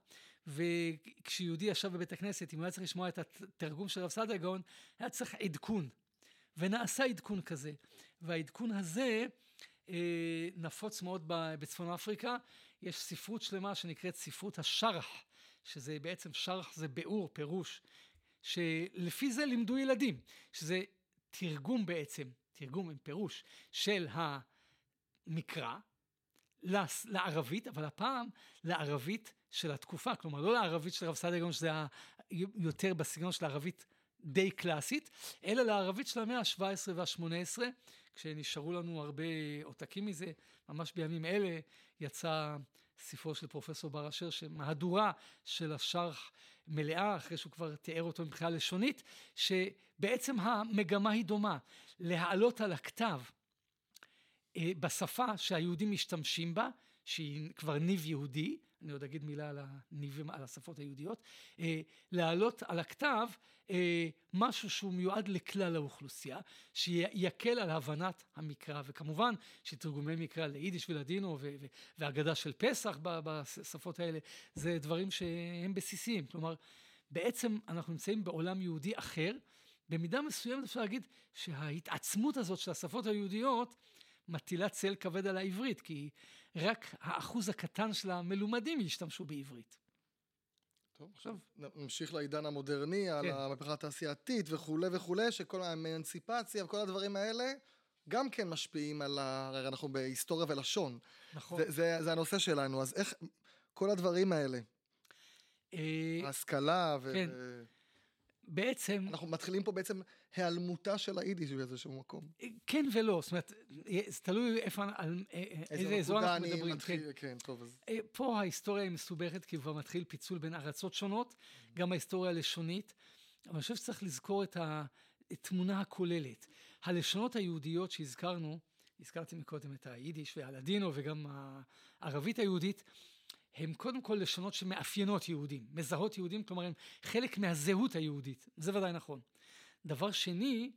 וכשיהודי ישב בבית הכנסת, אם הוא היה צריך לשמוע את התרגום של רב סעדיה גאון, היה צריך עדכון. ונעשה עדכון כזה. והעדכון הזה אה, נפוץ מאוד בצפון אפריקה. יש ספרות שלמה שנקראת ספרות השרח, שזה בעצם שרח זה ביאור, פירוש, שלפי זה לימדו ילדים, שזה תרגום בעצם, תרגום עם פירוש של המקרא לערבית, אבל הפעם לערבית של התקופה, כלומר לא לערבית של רב סעדיה גאון, שזה היה יותר בסגנון של הערבית די קלאסית, אלא לערבית של המאה ה-17 וה-18, כשנשארו לנו הרבה עותקים מזה, ממש בימים אלה יצא ספרו של פרופסור בר אשר, שמהדורה של השרח מלאה, אחרי שהוא כבר תיאר אותו מבחינה לשונית, שבעצם המגמה היא דומה, להעלות על הכתב אה, בשפה שהיהודים משתמשים בה, שהיא כבר ניב יהודי, אני עוד אגיד מילה על הניבים, על השפות היהודיות, אה, להעלות על הכתב אה, משהו שהוא מיועד לכלל האוכלוסייה, שיקל על הבנת המקרא, וכמובן שתרגומי מקרא ליידיש ולדינו ו- ו- והגדה של פסח בשפות האלה, זה דברים שהם בסיסיים, כלומר בעצם אנחנו נמצאים בעולם יהודי אחר, במידה מסוימת אפשר להגיד שההתעצמות הזאת של השפות היהודיות מטילה צל כבד על העברית, כי רק האחוז הקטן של המלומדים ישתמשו בעברית. טוב, עכשיו נמשיך לעידן המודרני, על כן. המהפכה התעשייתית וכולי וכולי, שכל האמנציפציה וכל הדברים האלה גם כן משפיעים על ה... הרי אנחנו בהיסטוריה ולשון. נכון. זה, זה, זה הנושא שלנו, אז איך כל הדברים האלה, אה, ההשכלה ו... כן. בעצם, מתחילים פה בעצם היעלמותה של היידיש באיזשהו מקום. כן ולא, זאת אומרת, זה תלוי איפה, על אה, אה, איזה אזור אנחנו אני מדברים. כן. מתחיל, כן, טוב, אז... אה, פה ההיסטוריה היא מסובכת, כי כבר מתחיל פיצול בין ארצות שונות, גם ההיסטוריה הלשונית, אבל אני חושב שצריך לזכור את התמונה הכוללת. הלשונות היהודיות שהזכרנו, הזכרתי מקודם את היידיש והלדינו וגם הערבית היהודית, הם קודם כל לשונות שמאפיינות יהודים, מזהות יהודים, כלומר הם חלק מהזהות היהודית, זה ודאי נכון. דבר שני,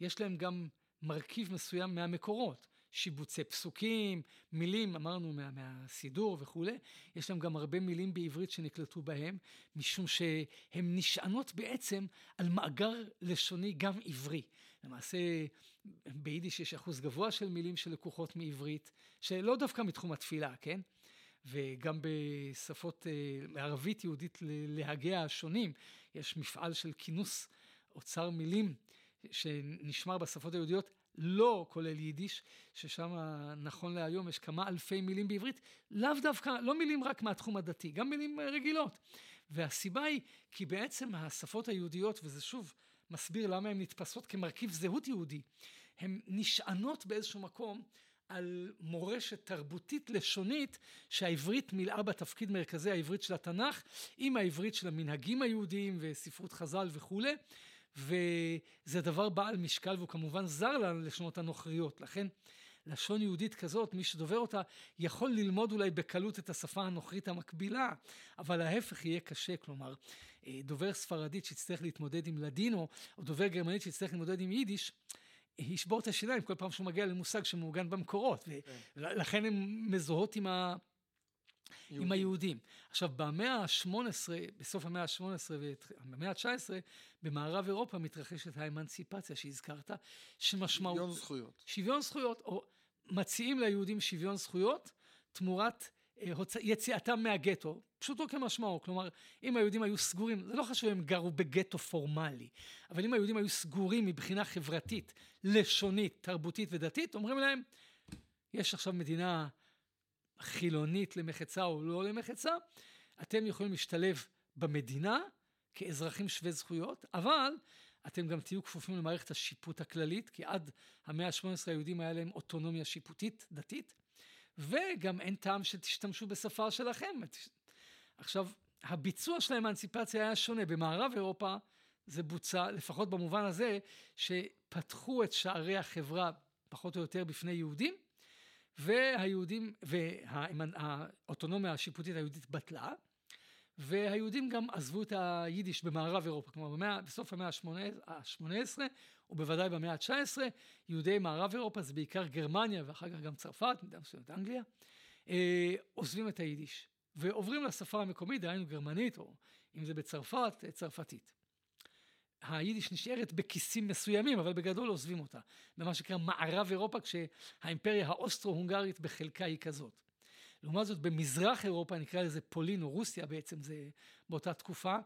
יש להם גם מרכיב מסוים מהמקורות, שיבוצי פסוקים, מילים, אמרנו מה, מהסידור וכולי, יש להם גם הרבה מילים בעברית שנקלטו בהם, משום שהן נשענות בעצם על מאגר לשוני גם עברי. למעשה ביידיש יש אחוז גבוה של מילים שלקוחות מעברית, שלא דווקא מתחום התפילה, כן? וגם בשפות אה, ערבית יהודית ללהגיה השונים, יש מפעל של כינוס אוצר מילים שנשמר בשפות היהודיות, לא כולל יידיש, ששם נכון להיום יש כמה אלפי מילים בעברית, לאו דווקא, לא מילים רק מהתחום הדתי, גם מילים רגילות. והסיבה היא כי בעצם השפות היהודיות, וזה שוב מסביר למה הן נתפסות כמרכיב זהות יהודי, הן נשענות באיזשהו מקום על מורשת תרבותית לשונית שהעברית מילאה בתפקיד מרכזי העברית של התנ"ך עם העברית של המנהגים היהודיים וספרות חז"ל וכולי וזה דבר בעל משקל והוא כמובן זר ללשונות הנוכריות. לכן לשון יהודית כזאת מי שדובר אותה יכול ללמוד אולי בקלות את השפה הנוכרית המקבילה אבל ההפך יהיה קשה. כלומר דובר ספרדית שיצטרך להתמודד עם לדינו או דובר גרמנית שיצטרך להתמודד עם יידיש ישבור את השיניים כל פעם שהוא מגיע למושג שמעוגן במקורות, ולכן הן מזוהות עם, ה... עם היהודים. עכשיו, במאה ה-18, בסוף המאה ה-18 ובמאה ה-19, במערב אירופה מתרחשת האמנציפציה שהזכרת, שמשמעות... שוויון זכויות. שוויון זכויות, או מציעים ליהודים שוויון זכויות, תמורת יציאתם מהגטו, פשוטו כמשמעו, כלומר אם היהודים היו סגורים, זה לא חשוב אם גרו בגטו פורמלי, אבל אם היהודים היו סגורים מבחינה חברתית, לשונית, תרבותית ודתית, אומרים להם, יש עכשיו מדינה חילונית למחצה או לא למחצה, אתם יכולים להשתלב במדינה כאזרחים שווי זכויות, אבל אתם גם תהיו כפופים למערכת השיפוט הכללית, כי עד המאה ה-18 היהודים היה להם אוטונומיה שיפוטית, דתית, וגם אין טעם שתשתמשו בשפה שלכם. עכשיו, הביצוע של האמנציפציה היה שונה. במערב אירופה זה בוצע, לפחות במובן הזה, פתחו את שערי החברה פחות או יותר בפני יהודים, והיהודים, והאוטונומיה השיפוטית היהודית בטלה, והיהודים גם עזבו את היידיש במערב אירופה, כלומר במאה, בסוף המאה ה-18 ובוודאי במאה ה-19, יהודי מערב אירופה, זה בעיקר גרמניה ואחר כך גם צרפת, מידה מסוימת אנגליה, אה, עוזבים את היידיש ועוברים לשפה המקומית, דהיינו גרמנית, או אם זה בצרפת, צרפתית. היידיש נשארת בכיסים מסוימים, אבל בגדול עוזבים אותה, במה שנקרא מערב אירופה, כשהאימפריה האוסטרו-הונגרית בחלקה היא כזאת. לעומת זאת במזרח אירופה, נקרא לזה פולין או רוסיה בעצם, זה באותה תקופה,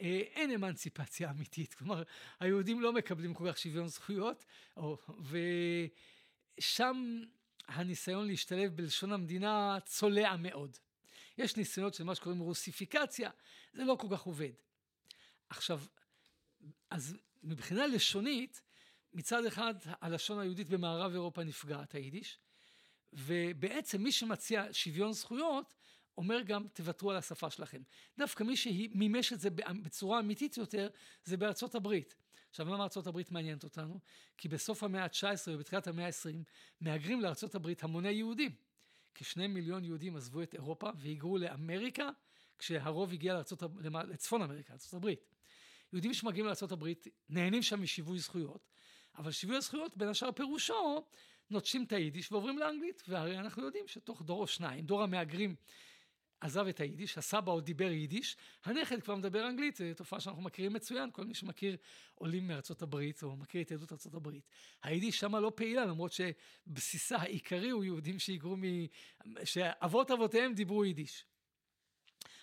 אה, אין אמנציפציה אמיתית, כלומר היהודים לא מקבלים כל כך שוויון זכויות, ושם הניסיון להשתלב בלשון המדינה צולע מאוד. יש ניסיונות של מה שקוראים רוסיפיקציה, זה לא כל כך עובד. עכשיו, אז מבחינה לשונית, מצד אחד הלשון היהודית במערב אירופה נפגעת, היידיש, ובעצם מי שמציע שוויון זכויות, אומר גם תוותרו על השפה שלכם. דווקא מי שמימש את זה בצורה אמיתית יותר, זה בארצות הברית. עכשיו למה ארצות הברית מעניינת אותנו? כי בסוף המאה ה-19 ובתחילת המאה ה-20 מהגרים לארצות הברית המוני יהודים. כשני מיליון יהודים עזבו את אירופה והיגרו לאמריקה, כשהרוב הגיע לארצות, לצפון אמריקה, ארצות הברית. יהודים שמגיעים לארצות הברית נהנים שם משיווי זכויות, אבל שיווי הזכויות בין השאר פירושו נוטשים את היידיש ועוברים לאנגלית, והרי אנחנו יודעים שתוך דור או שניים, דור המהגרים עזב את היידיש, הסבא עוד דיבר יידיש, הנכד כבר מדבר אנגלית, זו תופעה שאנחנו מכירים מצוין, כל מי שמכיר עולים מארצות הברית או מכיר את יהדות ארצות הברית. היידיש שמה לא פעילה, למרות שבסיסה העיקרי הוא יהודים שהיגרו מ... שאבות אבותיהם דיברו יידיש.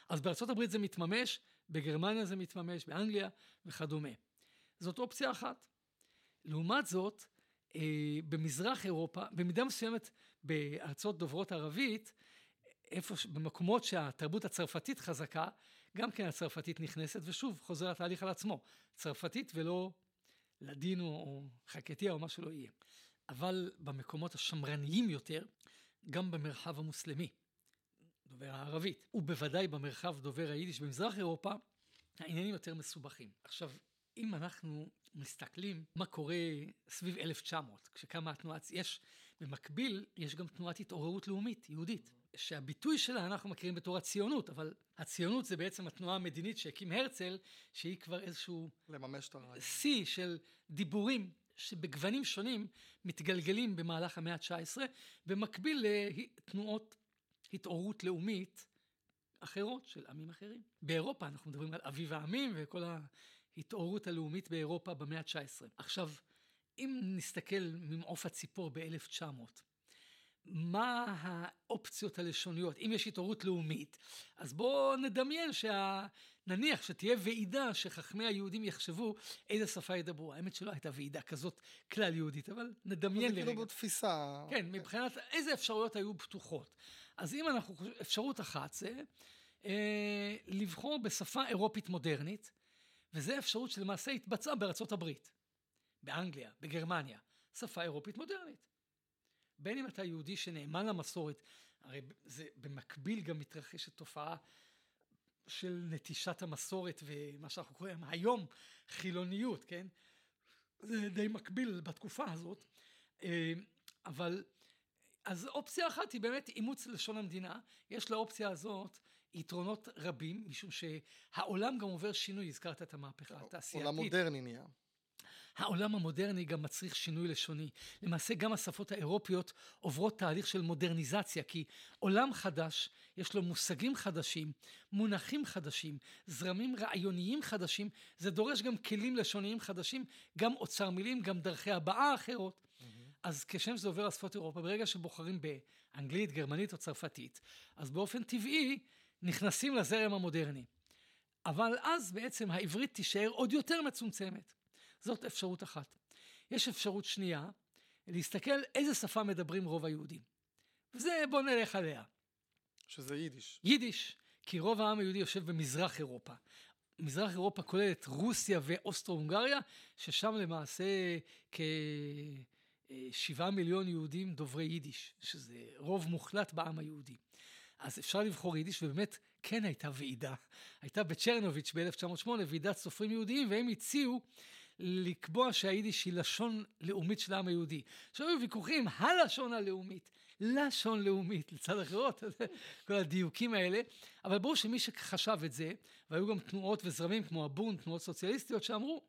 אז בארצות הברית זה מתממש, בגרמניה זה מתממש, באנגליה וכדומה. זאת אופציה אחת. לעומת זאת, במזרח אירופה, במידה מסוימת בארצות דוברות ערבית, איפה, במקומות שהתרבות הצרפתית חזקה, גם כן הצרפתית נכנסת, ושוב חוזר התהליך על עצמו, צרפתית ולא לדינו או חקטיה או מה שלא יהיה. אבל במקומות השמרניים יותר, גם במרחב המוסלמי, דובר הערבית, ובוודאי במרחב דובר היידיש במזרח אירופה, העניינים יותר מסובכים. עכשיו, אם אנחנו מסתכלים מה קורה סביב 1900, כשקמה התנועה, יש, במקביל, יש גם תנועת התעוררות לאומית, יהודית, שהביטוי שלה אנחנו מכירים בתור הציונות, אבל הציונות זה בעצם התנועה המדינית שהקים הרצל, שהיא כבר איזשהו... לממש את הרעיון. שיא של דיבורים שבגוונים שונים מתגלגלים במהלך המאה ה-19, במקביל לתנועות התעוררות לאומית אחרות של עמים אחרים. באירופה אנחנו מדברים על אביב העמים וכל ההתעוררות הלאומית באירופה במאה ה-19. עכשיו, אם נסתכל ממעוף הציפור ב-1900, מה האופציות הלשוניות, אם יש התעוררות לאומית, אז בואו נדמיין שה... נניח שתהיה ועידה שחכמי היהודים יחשבו איזה שפה ידברו. האמת שלא הייתה ועידה כזאת כלל יהודית, אבל נדמיין לרגע. זה כאילו בתפיסה. כן, מבחינת איזה אפשרויות היו פתוחות. אז אם אנחנו, אפשרות אחת זה אה, לבחור בשפה אירופית מודרנית, וזו אפשרות שלמעשה התבצעה בארצות הברית, באנגליה, בגרמניה, שפה אירופית מודרנית. בין אם אתה יהודי שנאמן למסורת, הרי זה במקביל גם מתרחשת תופעה של נטישת המסורת ומה שאנחנו קוראים היום חילוניות, כן? זה די מקביל בתקופה הזאת, אה, אבל אז אופציה אחת היא באמת אימוץ לשון המדינה, יש לאופציה הזאת יתרונות רבים, משום שהעולם גם עובר שינוי, הזכרת את המהפכה התעשייתית. עולם מודרני נהיה. העולם המודרני גם מצריך שינוי לשוני. למעשה גם השפות האירופיות עוברות תהליך של מודרניזציה, כי עולם חדש, יש לו מושגים חדשים, מונחים חדשים, זרמים רעיוניים חדשים, זה דורש גם כלים לשוניים חדשים, גם אוצר מילים, גם דרכי הבעה אחרות. Mm-hmm. אז כשם שזה עובר לשפות אירופה, ברגע שבוחרים באנגלית, גרמנית או צרפתית, אז באופן טבעי נכנסים לזרם המודרני. אבל אז בעצם העברית תישאר עוד יותר מצומצמת. זאת אפשרות אחת. יש אפשרות שנייה, להסתכל איזה שפה מדברים רוב היהודים. וזה בוא נלך עליה. שזה יידיש. יידיש, כי רוב העם היהודי יושב במזרח אירופה. מזרח אירופה כולל את רוסיה ואוסטרו-הונגריה, ששם למעשה כשבעה מיליון יהודים דוברי יידיש, שזה רוב מוחלט בעם היהודי. אז אפשר לבחור יידיש, ובאמת כן הייתה ועידה. הייתה בצ'רנוביץ' ב-1908 ועידת סופרים יהודיים, והם הציעו לקבוע שהיידיש היא לשון לאומית של העם היהודי. עכשיו היו ויכוחים, הלשון הלאומית, לשון לאומית, לצד אחרות, כל הדיוקים האלה, אבל ברור שמי שחשב את זה, והיו גם תנועות וזרמים כמו הבון, תנועות סוציאליסטיות, שאמרו,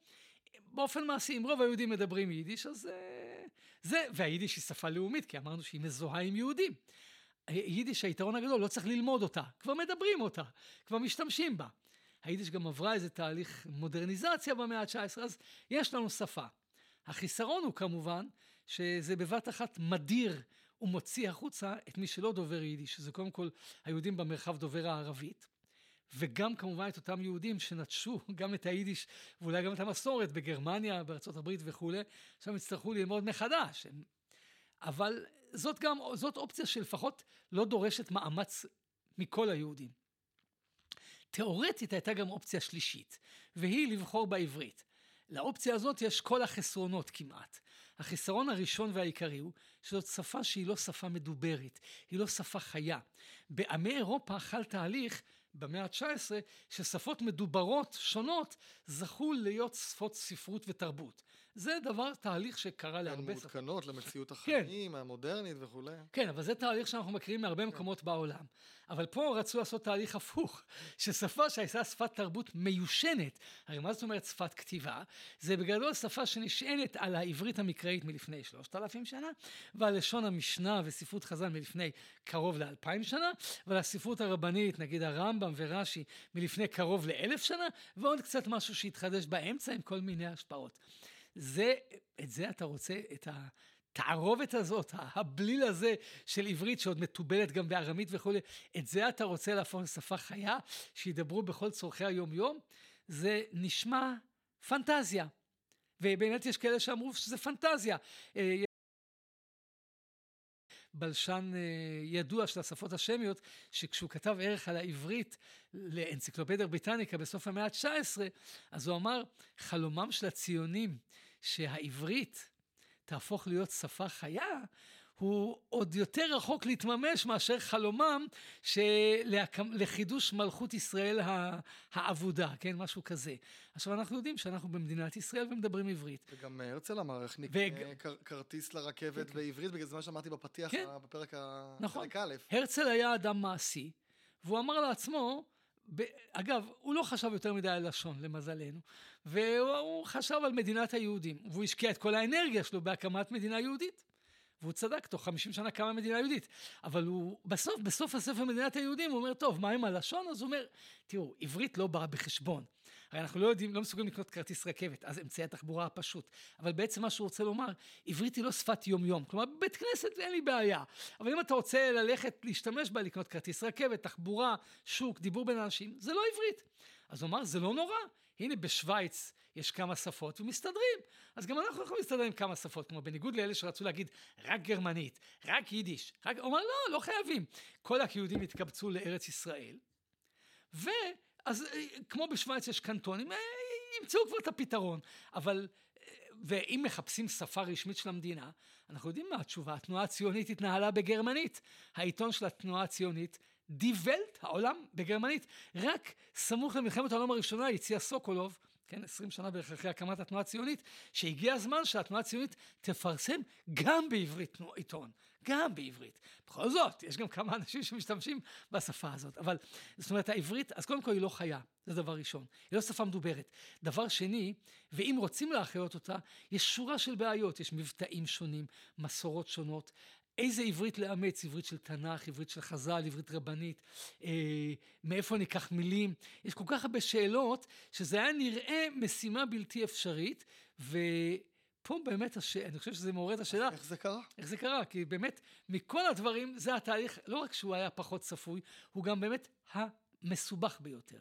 באופן מעשי, אם רוב היהודים מדברים יידיש, אז אה, זה, והיידיש היא שפה לאומית, כי אמרנו שהיא מזוהה עם יהודים. יידיש, היתרון הגדול, לא צריך ללמוד אותה, כבר מדברים אותה, כבר משתמשים בה. היידיש גם עברה איזה תהליך מודרניזציה במאה ה-19, אז יש לנו שפה. החיסרון הוא כמובן שזה בבת אחת מדיר ומוציא החוצה את מי שלא דובר יידיש, שזה קודם כל היהודים במרחב דובר הערבית, וגם כמובן את אותם יהודים שנטשו גם את היידיש ואולי גם את המסורת בגרמניה, בארצות הברית וכולי, עכשיו יצטרכו ללמוד מחדש. אבל זאת גם, זאת אופציה שלפחות לא דורשת מאמץ מכל היהודים. תאורטית הייתה גם אופציה שלישית, והיא לבחור בעברית. לאופציה הזאת יש כל החסרונות כמעט. החיסרון הראשון והעיקרי הוא שזאת שפה שהיא לא שפה מדוברת, היא לא שפה חיה. בעמי אירופה חל תהליך במאה ה-19 ששפות מדוברות שונות זכו להיות שפות ספרות ותרבות. זה דבר, תהליך שקרה להרבה. הן מעודכנות למציאות כן. החיים, כן. המודרנית וכולי. כן, אבל זה תהליך שאנחנו מכירים מהרבה כן. מקומות בעולם. אבל פה רצו לעשות תהליך הפוך, ששפה שהייתה שפת תרבות מיושנת, הרי מה זאת אומרת שפת כתיבה? זה בגדול שפה שנשענת על העברית המקראית מלפני שלושת אלפים שנה, ועל לשון המשנה וספרות חז"ל מלפני קרוב לאלפיים שנה, ועל הספרות הרבנית, נגיד הרמב"ם ורש"י, מלפני קרוב לאלף שנה, ועוד קצת משהו שהתחדש באמצע עם כל מיני השפעות. זה, את זה אתה רוצה, את התערובת הזאת, הבליל הזה של עברית שעוד מתובלת גם בארמית וכולי, את זה אתה רוצה להפוך לשפה חיה, שידברו בכל צורכי היום-יום? זה נשמע פנטזיה. ובאמת יש כאלה שאמרו שזה פנטזיה. אה, בלשן אה, ידוע של השפות השמיות, שכשהוא כתב ערך על העברית לאנציקלופדיה בריטניקה בסוף המאה ה-19, אז הוא אמר, חלומם של הציונים שהעברית תהפוך להיות שפה חיה, הוא עוד יותר רחוק להתממש מאשר חלומם לחידוש מלכות ישראל האבודה, כן, משהו כזה. עכשיו אנחנו יודעים שאנחנו במדינת ישראל ומדברים עברית. וגם הרצל אמר איך נקנה ו... כרטיס לרכבת כן, כן. בעברית, בגלל זה מה שאמרתי בפתיח, כן. בפרק נכון. א'. הרצל היה אדם מעשי, והוא אמר לעצמו. אגב, הוא לא חשב יותר מדי על לשון, למזלנו, והוא חשב על מדינת היהודים, והוא השקיע את כל האנרגיה שלו בהקמת מדינה יהודית. והוא צדק, תוך 50 שנה קמה מדינה יהודית. אבל הוא, בסוף, בסוף הספר מדינת היהודים, הוא אומר, טוב, מה עם הלשון? אז הוא אומר, תראו, עברית לא באה בחשבון. הרי אנחנו לא יודעים, לא מסוגלים לקנות כרטיס רכבת, אז אמצעי התחבורה הפשוט. אבל בעצם מה שהוא רוצה לומר, עברית היא לא שפת יום-יום. כלומר, בבית כנסת אין לי בעיה. אבל אם אתה רוצה ללכת, להשתמש בה, לקנות כרטיס רכבת, תחבורה, שוק, דיבור בין אנשים, זה לא עברית. אז הוא אמר, זה לא נורא. הנה בשוויץ יש כמה שפות ומסתדרים. אז גם אנחנו יכולים להסתדר עם כמה שפות, כמו בניגוד לאלה שרצו להגיד רק גרמנית, רק יידיש. רק... הוא אמר, לא, לא חייבים. כל היהודים התקבצו לארץ ישראל, ואז אה, כמו בשוויץ יש קנטונים, אה, ימצאו כבר את הפתרון. אבל, אה, ואם מחפשים שפה רשמית של המדינה, אנחנו יודעים מה התשובה. התנועה הציונית התנהלה בגרמנית. העיתון של התנועה הציונית די ולט, העולם בגרמנית. רק סמוך למלחמת העולם הראשונה הציע סוקולוב, כן, עשרים שנה בערך אחרי הקמת התנועה הציונית, שהגיע הזמן שהתנועה הציונית תפרסם גם בעברית עיתון, גם בעברית. בכל זאת, יש גם כמה אנשים שמשתמשים בשפה הזאת, אבל זאת אומרת העברית, אז קודם כל היא לא חיה, זה דבר ראשון, היא לא שפה מדוברת. דבר שני, ואם רוצים להחיות אותה, יש שורה של בעיות, יש מבטאים שונים, מסורות שונות, איזה עברית לאמץ, עברית של תנ"ך, עברית של חז"ל, עברית רבנית, אה, מאיפה ניקח מילים, יש כל כך הרבה שאלות, שזה היה נראה משימה בלתי אפשרית, ופה באמת, הש... אני חושב שזה מעורר את השאלה. איך זה קרה? איך זה קרה, כי באמת, מכל הדברים, זה התהליך, לא רק שהוא היה פחות צפוי, הוא גם באמת המסובך ביותר.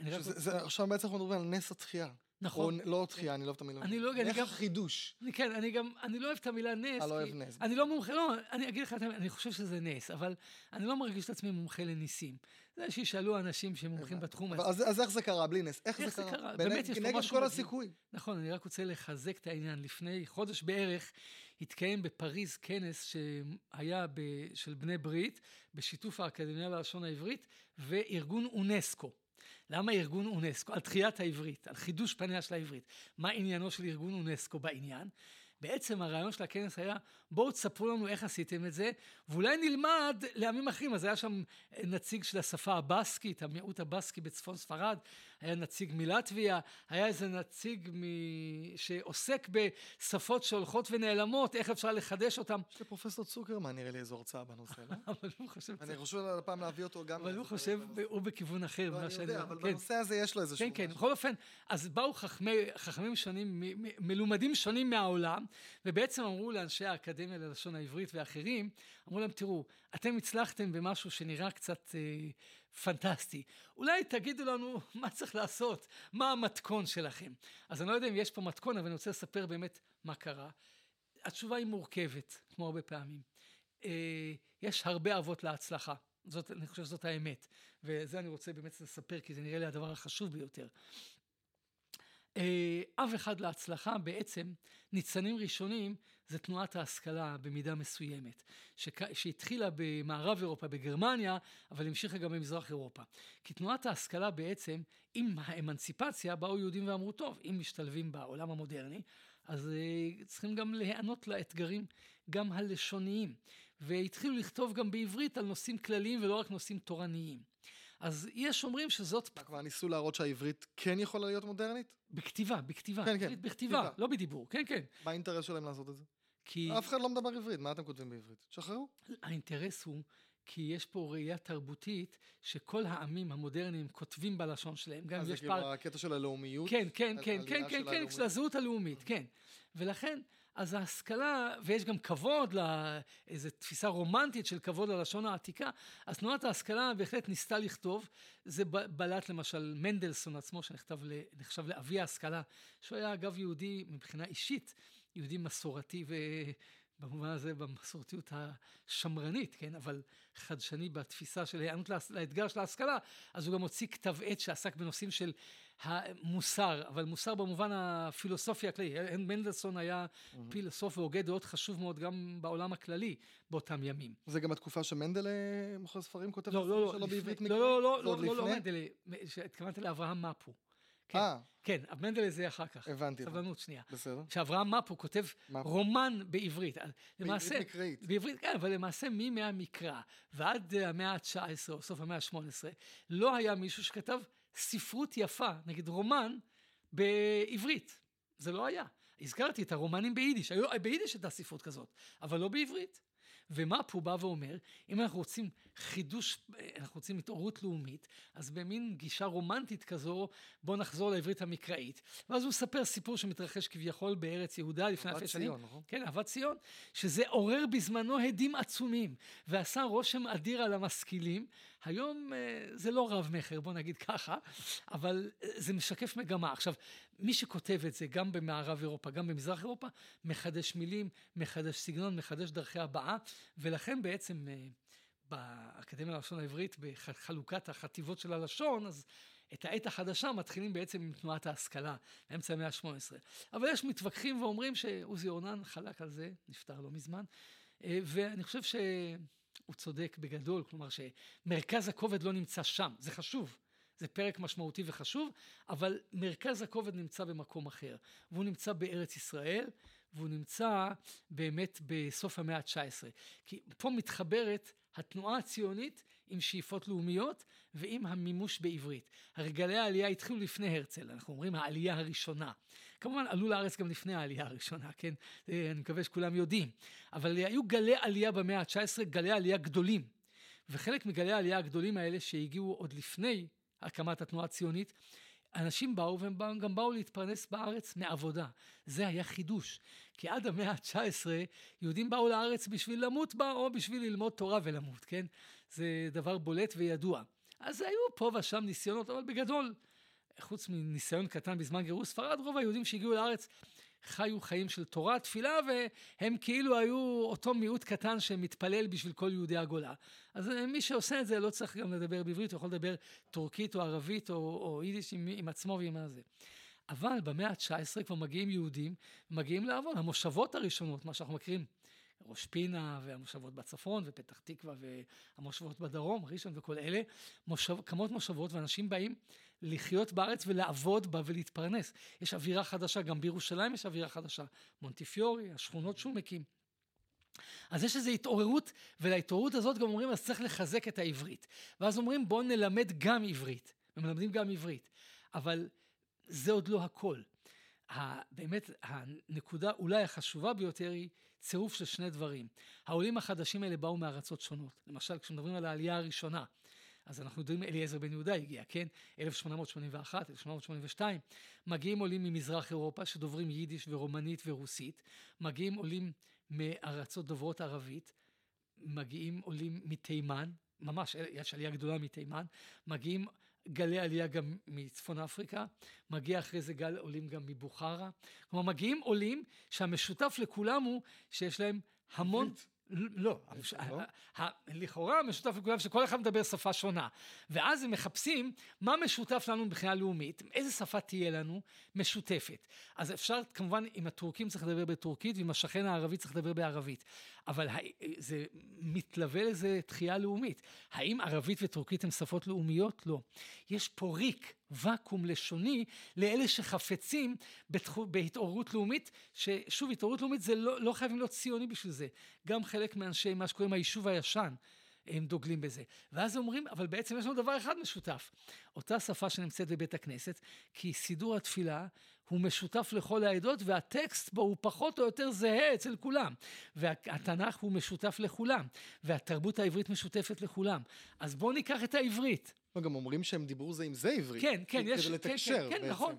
שזה, רק... זה, עכשיו בעצם אנחנו מדברים על נס התחייה. נכון. או לא תחייה, אני לא אוהב את המילה. אני לא, אני גם... חידוש. כן, אני גם, אני לא אוהב את המילה נס. אני לא אוהב נס. אני לא מומחה, לא, אני אגיד לך את האמת, אני חושב שזה נס, אבל אני לא מרגיש את עצמי מומחה לניסים. זה שישאלו אנשים שמומחים בתחום הזה. אז, איך זה קרה בלי נס? איך, זה, קרה? באמת, יש פה משהו... נגד כל הסיכוי. נכון, אני רק רוצה לחזק את העניין. לפני חודש בערך התקיים בפריז כנס שהיה של בני ברית, בשיתוף האקדמיה ללשון העברית, וארגון אונסקו. למה ארגון אונסקו, על תחיית העברית, על חידוש פניה של העברית, מה עניינו של ארגון אונסקו בעניין? בעצם הרעיון של הכנס היה, בואו תספרו לנו איך עשיתם את זה, ואולי נלמד לעמים אחרים. אז היה שם נציג של השפה הבסקית, המיעוט הבסקי בצפון ספרד, היה נציג מלטביה, היה איזה נציג מ... שעוסק בשפות שהולכות ונעלמות, איך אפשר לחדש אותם. יש לפרופסור צוקרמן נראה לי איזו הרצאה בנושא, לא? אבל הוא חושב... אני חושב על הפעם להביא אותו גם... אבל הוא חושב, הוא בכיוון אחר. לא, אני יודע, אבל כן. בנושא הזה יש לו איזשהו... כן, כן, בכל אופן, אז באו חכמי, חכמים שונים, מלומדים שונים מהעולם, ובעצם אמרו לאנשי האקדמיה ללשון העברית ואחרים, אמרו להם, תראו, אתם הצלחתם במשהו שנראה קצת אה, פנטסטי, אולי תגידו לנו מה צריך לעשות, מה המתכון שלכם. אז אני לא יודע אם יש פה מתכון, אבל אני רוצה לספר באמת מה קרה. התשובה היא מורכבת, כמו הרבה פעמים. אה, יש הרבה אבות להצלחה. זאת, אני חושב שזאת האמת. וזה אני רוצה באמת לספר, כי זה נראה לי הדבר החשוב ביותר. אה, אב אחד להצלחה בעצם, ניצנים ראשונים, זה תנועת ההשכלה במידה מסוימת, שכ- שהתחילה במערב אירופה, בגרמניה, אבל המשיכה גם במזרח אירופה. כי תנועת ההשכלה בעצם, עם האמנציפציה, באו יהודים ואמרו, טוב, אם משתלבים בעולם המודרני, אז uh, צריכים גם להיענות לאתגרים, גם הלשוניים. והתחילו לכתוב גם בעברית על נושאים כלליים ולא רק נושאים תורניים. אז יש אומרים שזאת כבר ניסו להראות שהעברית כן יכולה להיות מודרנית? בכתיבה, בכתיבה, כן, כן, בכתיבה, בכתיבה. לא בדיבור, כן, כן. מה האינטרס שלהם לעשות את זה? כי אף אחד לא מדבר עברית, מה אתם כותבים בעברית? תשחררו. האינטרס הוא כי יש פה ראייה תרבותית שכל העמים המודרניים כותבים בלשון שלהם, גם אז זה יש כאילו פער... הקטע של הלאומיות? כן, כן, כן, כן, כן, כן. של הזהות הלאומית, כן. ולכן, אז ההשכלה, ויש גם כבוד, לאיזו תפיסה רומנטית של כבוד ללשון העתיקה, אז תנועת ההשכלה בהחלט ניסתה לכתוב, זה בלט למשל מנדלסון עצמו, שנחשב לאבי ההשכלה, שהוא היה אגב יהודי מבחינה אישית, יהודי מסורתי ובמובן הזה במסורתיות השמרנית, כן, אבל חדשני בתפיסה של היענות לאתגר של ההשכלה, אז הוא גם הוציא כתב עת שעסק בנושאים של המוסר, אבל מוסר במובן הפילוסופי הכללי. מנדלסון היה פילוסוף והוגה דעות חשוב מאוד גם בעולם הכללי באותם ימים. זה גם התקופה שמנדל אה, מוכר ספרים כותב לא, לא, לא, שלו בעברית לא? לא, לא, לא, לא, לא, לפני? מנדלה, התכוונתי לאברהם מפו. כן, אה, כן, מנדלה זה אחר כך. הבנתי. סבלנות שנייה. בסדר. שאברהם מפו כותב מפו. רומן בעברית. למעשה, בעברית מקראית. בעברית, כן, אבל למעשה מימי המקרא ועד אה, המאה ה-19 או סוף המאה ה-18, לא היה מישהו שכתב ספרות יפה, נגיד רומן, בעברית. זה לא היה. הזכרתי את הרומנים ביידיש, היו, ביידיש הייתה ספרות כזאת, אבל לא בעברית. ומפו בא ואומר, אם אנחנו רוצים חידוש, אנחנו רוצים התעוררות לאומית, אז במין גישה רומנטית כזו, בואו נחזור לעברית המקראית. ואז הוא מספר סיפור שמתרחש כביכול בארץ יהודה לפני אהבת אלפי שנים. ציון, נכון? כן, אהבת ציון, שזה עורר בזמנו הדים עצומים, ועשה רושם אדיר על המשכילים. היום אה, זה לא רב-מכר, בוא נגיד ככה, אבל אה, זה משקף מגמה. עכשיו, מי שכותב את זה, גם במערב אירופה, גם במזרח אירופה, מחדש מילים, מחדש סגנון, מחדש דרכי הבעה, ולכן בעצם אה, באקדמיה ללשון העברית, בחלוקת החטיבות של הלשון, אז את העת החדשה מתחילים בעצם עם תנועת ההשכלה, באמצע המאה ה-18. אבל יש מתווכחים ואומרים שעוזי אורנן חלק על זה, נפטר לא מזמן, אה, ואני חושב שהוא צודק בגדול, כלומר שמרכז הכובד לא נמצא שם, זה חשוב. זה פרק משמעותי וחשוב, אבל מרכז הכובד נמצא במקום אחר, והוא נמצא בארץ ישראל, והוא נמצא באמת בסוף המאה ה-19. כי פה מתחברת התנועה הציונית עם שאיפות לאומיות ועם המימוש בעברית. הרי גלי העלייה התחילו לפני הרצל, אנחנו אומרים העלייה הראשונה. כמובן עלו לארץ גם לפני העלייה הראשונה, כן? אני מקווה שכולם יודעים. אבל היו גלי עלייה במאה ה-19, גלי עלייה גדולים. וחלק מגלי העלייה הגדולים האלה שהגיעו עוד לפני הקמת התנועה הציונית, אנשים באו והם גם באו להתפרנס בארץ מעבודה. זה היה חידוש. כי עד המאה ה-19 יהודים באו לארץ בשביל למות בה או בשביל ללמוד תורה ולמות, כן? זה דבר בולט וידוע. אז היו פה ושם ניסיונות, אבל בגדול, חוץ מניסיון קטן בזמן גירוש ספרד, רוב היהודים שהגיעו לארץ חיו חיים של תורה, תפילה, והם כאילו היו אותו מיעוט קטן שמתפלל בשביל כל יהודי הגולה. אז אה, מי שעושה את זה לא צריך גם לדבר בעברית, הוא יכול לדבר טורקית או ערבית או, או יידיש עם, עם עצמו ועם הזה. אבל במאה ה-19 כבר מגיעים יהודים, מגיעים לעבוד. המושבות הראשונות, מה שאנחנו מכירים, ראש פינה והמושבות בצפון ופתח תקווה והמושבות בדרום, ראשון וכל אלה, מושב, כמות מושבות ואנשים באים לחיות בארץ ולעבוד בה ולהתפרנס. יש אווירה חדשה, גם בירושלים יש אווירה חדשה. מונטיפיורי, השכונות שהוא מקים. אז יש איזו התעוררות, ולהתעוררות הזאת גם אומרים, אז צריך לחזק את העברית. ואז אומרים, בואו נלמד גם עברית. ומלמדים גם עברית. אבל זה עוד לא הכל. באמת, הנקודה אולי החשובה ביותר היא צירוף של שני דברים. העולים החדשים האלה באו מארצות שונות. למשל, כשמדברים על העלייה הראשונה, אז אנחנו יודעים אליעזר בן יהודה הגיע, כן? 1881, 1882. מגיעים עולים ממזרח אירופה שדוברים יידיש ורומנית ורוסית. מגיעים עולים מארצות דוברות ערבית. מגיעים עולים מתימן, ממש, יש עלייה גדולה מתימן. מגיעים גלי עלייה גם מצפון אפריקה, מגיע אחרי זה גל עולים גם מבוכרה. כלומר, מגיעים עולים שהמשותף לכולם הוא שיש להם המון... לא, לא? לכאורה משותף לכולם שכל אחד מדבר שפה שונה. ואז הם מחפשים מה משותף לנו מבחינה לאומית, איזה שפה תהיה לנו משותפת. אז אפשר, כמובן, עם הטורקים צריך לדבר בטורקית, ועם השכן הערבי צריך לדבר בערבית. אבל זה מתלווה לזה תחייה לאומית. האם ערבית וטורקית הן שפות לאומיות? לא. יש פה ריק, ואקום לשוני, לאלה שחפצים בתחו, בהתעוררות לאומית, ששוב, התעוררות לאומית זה לא, לא חייבים להיות ציוני בשביל זה. גם חלק מאנשי מה שקוראים היישוב הישן. הם דוגלים בזה. ואז אומרים, אבל בעצם יש לנו דבר אחד משותף. אותה שפה שנמצאת בבית הכנסת, כי סידור התפילה הוא משותף לכל העדות, והטקסט בו הוא פחות או יותר זהה אצל כולם. והתנ"ך הוא משותף לכולם, והתרבות העברית משותפת לכולם. אז בואו ניקח את העברית. גם אומרים שהם דיברו זה עם זה עברית. כן, כן, יש... כדי לתקשר כן, כן, כן, נכון.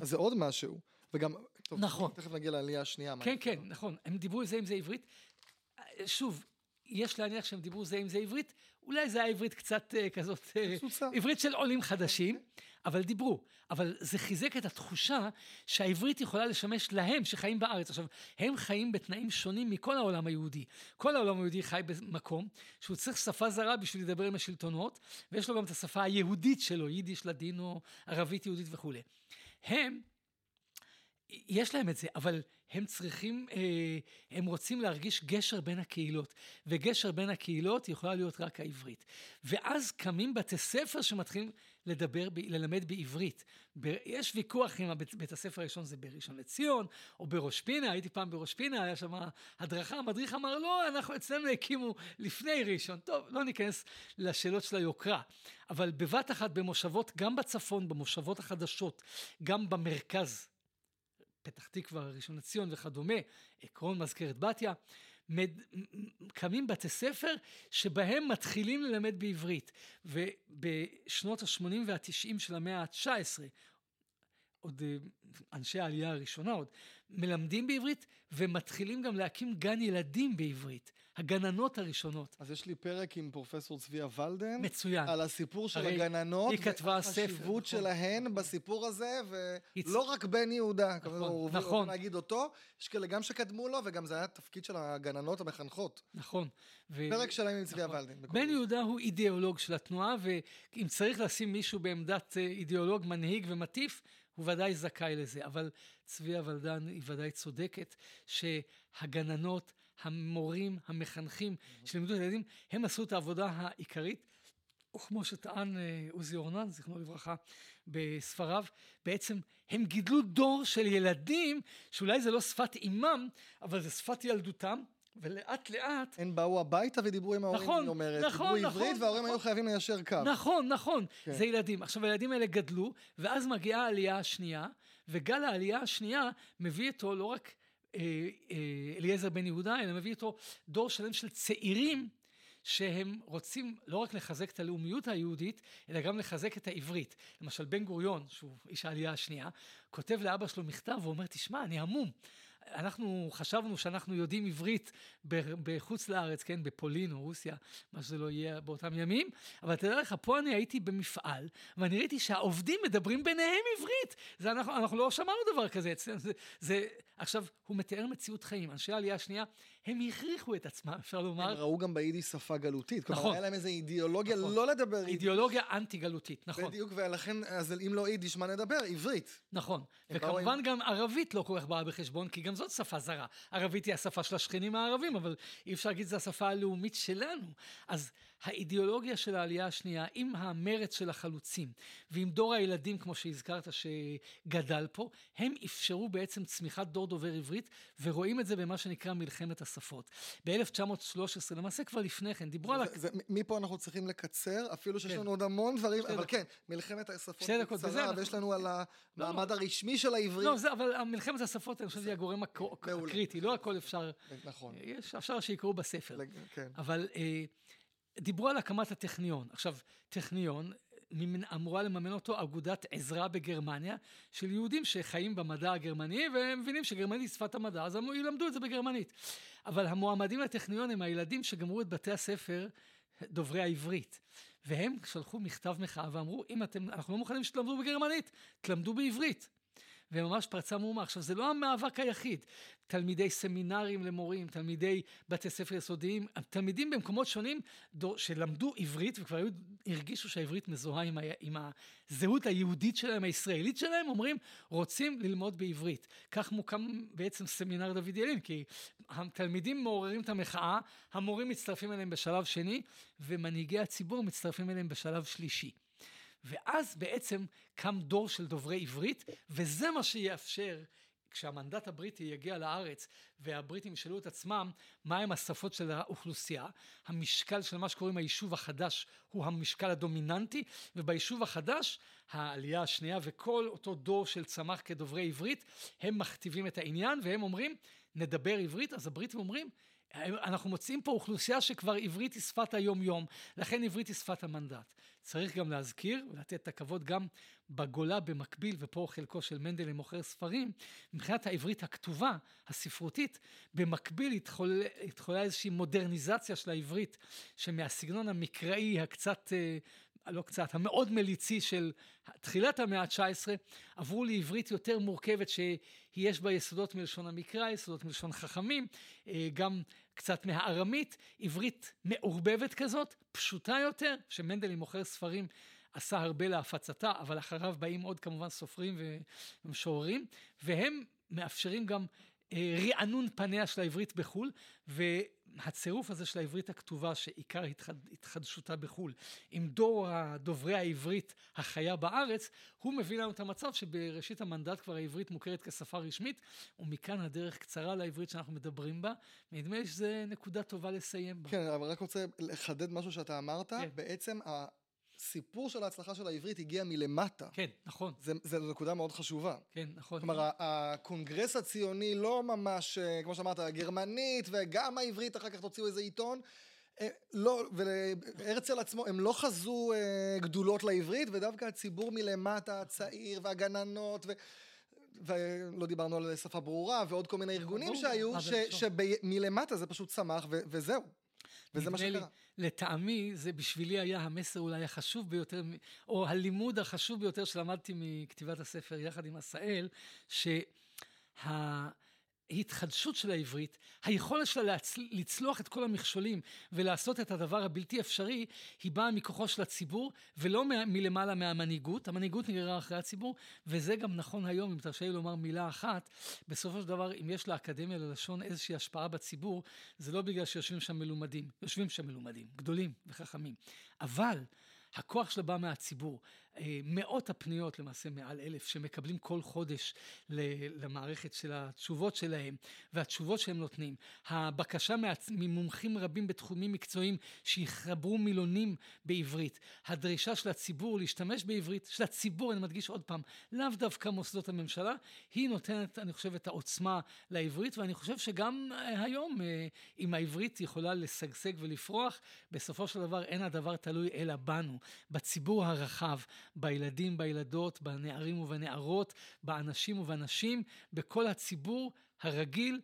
אז זה עוד משהו. וגם, טוב, נכון. תכף נגיע לעלייה השנייה. כן, כן, נכון. הם דיברו זה עם זה עברית. שוב, יש להניח שהם דיברו זה עם זה עברית, אולי זה היה עברית קצת uh, כזאת, uh, עברית של עולים חדשים, אבל דיברו. אבל זה חיזק את התחושה שהעברית יכולה לשמש להם שחיים בארץ. עכשיו, הם חיים בתנאים שונים מכל העולם היהודי. כל העולם היהודי חי במקום שהוא צריך שפה זרה בשביל לדבר עם השלטונות, ויש לו גם את השפה היהודית שלו, יידיש, לדינו, ערבית יהודית וכולי. הם יש להם את זה, אבל הם צריכים, אה, הם רוצים להרגיש גשר בין הקהילות, וגשר בין הקהילות יכולה להיות רק העברית. ואז קמים בתי ספר שמתחילים לדבר, ללמד בעברית. יש ויכוח אם הבית, בית הספר הראשון זה בראשון לציון, או בראש פינה, הייתי פעם בראש פינה, היה שם הדרכה, המדריך אמר, לא, אנחנו אצלנו הקימו לפני ראשון. טוב, לא ניכנס לשאלות של היוקרה, אבל בבת אחת במושבות, גם בצפון, במושבות החדשות, גם במרכז, פתח תקווה, ראשון לציון וכדומה, עקרון מזכרת בתיה, מד... קמים בתי ספר שבהם מתחילים ללמד בעברית. ובשנות ה-80 וה-90 של המאה ה-19, עוד אה, אנשי העלייה הראשונה עוד, מלמדים בעברית ומתחילים גם להקים גן ילדים בעברית. הגננות הראשונות. אז יש לי פרק עם פרופסור צביה ולדן. מצוין. על הסיפור של הגננות. היא כתבה ספר. והחשיבות נכון. שלהן בסיפור הזה, ולא רק בן יהודה. נכון, הוא נכון. להגיד אותו, יש כאלה גם שקדמו לו, וגם זה היה תפקיד של הגננות המחנכות. נכון. ו... פרק שלהם עם צביה נכון. ולדן. בן יהודה הוא אידיאולוג של התנועה, ואם צריך לשים מישהו בעמדת אה, אידיאולוג, מנהיג ומטיף, הוא ודאי זכאי לזה, אבל צביה ולדן היא ודאי צודקת שהגננות, המורים, המחנכים שלימדו את הילדים, הם עשו את העבודה העיקרית. וכמו שטען אה, עוזי אורנן, זיכרונו לברכה, בספריו, בעצם הם גידלו דור של ילדים, שאולי זה לא שפת אימם, אבל זה שפת ילדותם, ולאט לאט... הם באו הביתה ודיברו עם ההורים, נכון, היא אומרת. נכון, דיברו נכון. עברית, וההורים נכון, היו חייבים ליישר קו. נכון, נכון. כן. זה ילדים. עכשיו, הילדים האלה גדלו, ואז מגיעה העלייה השנייה, וגל העלייה השנייה מביא איתו לא רק אה, אה, אליעזר בן יהודה, אלא מביא איתו דור שלם של צעירים. שהם רוצים לא רק לחזק את הלאומיות היהודית, אלא גם לחזק את העברית. למשל, בן גוריון, שהוא איש העלייה השנייה, כותב לאבא שלו מכתב ואומר, תשמע, אני המום. אנחנו חשבנו שאנחנו יודעים עברית בחוץ לארץ, כן, בפולין או רוסיה, מה שזה לא יהיה באותם ימים, אבל תדע לך, פה אני הייתי במפעל, ואני ראיתי שהעובדים מדברים ביניהם עברית. זה אנחנו, אנחנו לא שמענו דבר כזה אצלנו. זה, זה, עכשיו, הוא מתאר מציאות חיים. אנשי העלייה השנייה, הם הכריחו את עצמם, אפשר לומר. הם ראו גם ביידיש שפה גלותית. נכון. כלומר, היה להם איזו אידיאולוגיה נכון. לא לדבר יידיש. אידיאולוגיה אנטי גלותית, נכון. בדיוק, ולכן, אז אם לא יידיש, מה נדבר? עברית. נכון. וכמובן עם... גם ערבית לא כל כך באה בחשבון, כי גם זאת שפה זרה. ערבית היא השפה של השכנים הערבים, אבל אי אפשר להגיד שזו השפה הלאומית שלנו. אז האידיאולוגיה של העלייה השנייה, עם המרץ של החלוצים, ועם דור הילדים, כמו שהזכרת, שגדל פה, הם אפשרו בעצם צמיחת דור דובר עברית, ורואים את זה במה שנקרא מלחמת השפות. ב-1913, למעשה כבר לפני כן, דיברו על... זה, מפה אנחנו צריכים לקצר, אפילו שיש כן. לנו עוד המון דברים, אבל כן, מלחמת השפות קצרה, ויש לנו על המעמד לא, לא. הרשמי של העברית. לא, זה, אבל מלחמת השפות, אני חושב שזה הגורם הקריטי, לא הכל אפשר... נכון. יש, אפשר שיקראו בספר. כן. אבל אה, דיברו על הקמת הטכניון. עכשיו, טכניון, אמורה לממן אותו אגודת עזרה בגרמניה של יהודים שחיים במדע הגרמני והם מבינים שגרמנית היא שפת המדע אז הם ילמדו את זה בגרמנית. אבל המועמדים לטכניון הם הילדים שגמרו את בתי הספר דוברי העברית. והם שלחו מכתב מחאה ואמרו אם אתם, אנחנו לא מוכנים שתלמדו בגרמנית, תלמדו בעברית. וממש פרצה מהומה. עכשיו, זה לא המאבק היחיד. תלמידי סמינרים למורים, תלמידי בתי ספר יסודיים, תלמידים במקומות שונים שלמדו עברית וכבר היו, הרגישו שהעברית מזוהה עם, ה, עם הזהות היהודית שלהם, הישראלית שלהם, אומרים, רוצים ללמוד בעברית. כך מוקם בעצם סמינר דוד ילין, כי התלמידים מעוררים את המחאה, המורים מצטרפים אליהם בשלב שני, ומנהיגי הציבור מצטרפים אליהם בשלב שלישי. ואז בעצם קם דור של דוברי עברית, וזה מה שיאפשר כשהמנדט הבריטי יגיע לארץ והבריטים ישאלו את עצמם מהם השפות של האוכלוסייה, המשקל של מה שקוראים היישוב החדש הוא המשקל הדומיננטי, וביישוב החדש העלייה השנייה וכל אותו דור של צמח כדוברי עברית, הם מכתיבים את העניין והם אומרים נדבר עברית, אז הבריטים אומרים אנחנו מוצאים פה אוכלוסייה שכבר עברית היא שפת היום יום, לכן עברית היא שפת המנדט. צריך גם להזכיר ולתת את הכבוד גם בגולה במקביל, ופה חלקו של מנדל למוכר ספרים, מבחינת העברית הכתובה, הספרותית, במקביל התחוללה התחול, איזושהי מודרניזציה של העברית, שמהסגנון המקראי הקצת אה, לא קצת, המאוד מליצי של תחילת המאה ה-19, עברו לעברית יותר מורכבת שיש בה יסודות מלשון המקרא, יסודות מלשון חכמים, אה, גם קצת מהארמית, עברית מעורבבת כזאת, פשוטה יותר, שמנדלי מוכר ספרים עשה הרבה להפצתה, אבל אחריו באים עוד כמובן סופרים ומשוררים, והם מאפשרים גם רענון פניה של העברית בחו"ל, והצירוף הזה של העברית הכתובה, שעיקר התחד, התחדשותה בחו"ל, עם דור דוברי העברית החיה בארץ, הוא מביא לנו את המצב שבראשית המנדט כבר העברית מוכרת כשפה רשמית, ומכאן הדרך קצרה לעברית שאנחנו מדברים בה, ונדמה לי שזו נקודה טובה לסיים בה. כן, אבל רק רוצה לחדד משהו שאתה אמרת, כן. בעצם הסיפור של ההצלחה של העברית הגיע מלמטה. כן, נכון. זו נקודה מאוד חשובה. כן, נכון. כלומר, הקונגרס הציוני לא ממש, אה, כמו שאמרת, גרמנית, וגם העברית, אחר כך תוציאו איזה עיתון. אה, לא, והרצל עצמו, הם לא חזו אה, גדולות לעברית, ודווקא הציבור מלמטה, הצעיר, והגננות, ו... ולא דיברנו על שפה ברורה, ועוד כל מיני ארגונים שהיו, שמלמטה זה פשוט צמח, וזהו. וזה מה שקרה. לטעמי, זה בשבילי היה המסר אולי החשוב ביותר, או הלימוד החשוב ביותר שלמדתי מכתיבת הספר יחד עם עשאל, שה... ההתחדשות של העברית, היכולת שלה להצ... לצלוח את כל המכשולים ולעשות את הדבר הבלתי אפשרי, היא באה מכוחו של הציבור ולא מ... מלמעלה מהמנהיגות. המנהיגות נגררה אחרי הציבור, וזה גם נכון היום, אם תרשה לי לומר מילה אחת, בסופו של דבר, אם יש לאקדמיה ללשון איזושהי השפעה בציבור, זה לא בגלל שיושבים שם מלומדים, יושבים שם מלומדים, גדולים וחכמים. אבל הכוח שלה בא מהציבור. אה, מאות הפניות, למעשה מעל אלף, שמקבלים כל חודש למערכת של התשובות שלהם, והתשובות שהם נותנים. הבקשה ממומחים רבים בתחומים מקצועיים שיחברו מילונים בעברית. הדרישה של הציבור להשתמש בעברית, של הציבור, אני מדגיש עוד פעם, לאו דווקא מוסדות הממשלה, היא נותנת, אני חושב, את העוצמה לעברית, ואני חושב שגם אה, היום, אה, אם העברית יכולה לשגשג ולפרוח, בסופו של דבר אין הדבר תלוי אלא בנו, בציבור הרחב. בילדים, בילדות, בנערים ובנערות, באנשים ובנשים, בכל הציבור הרגיל,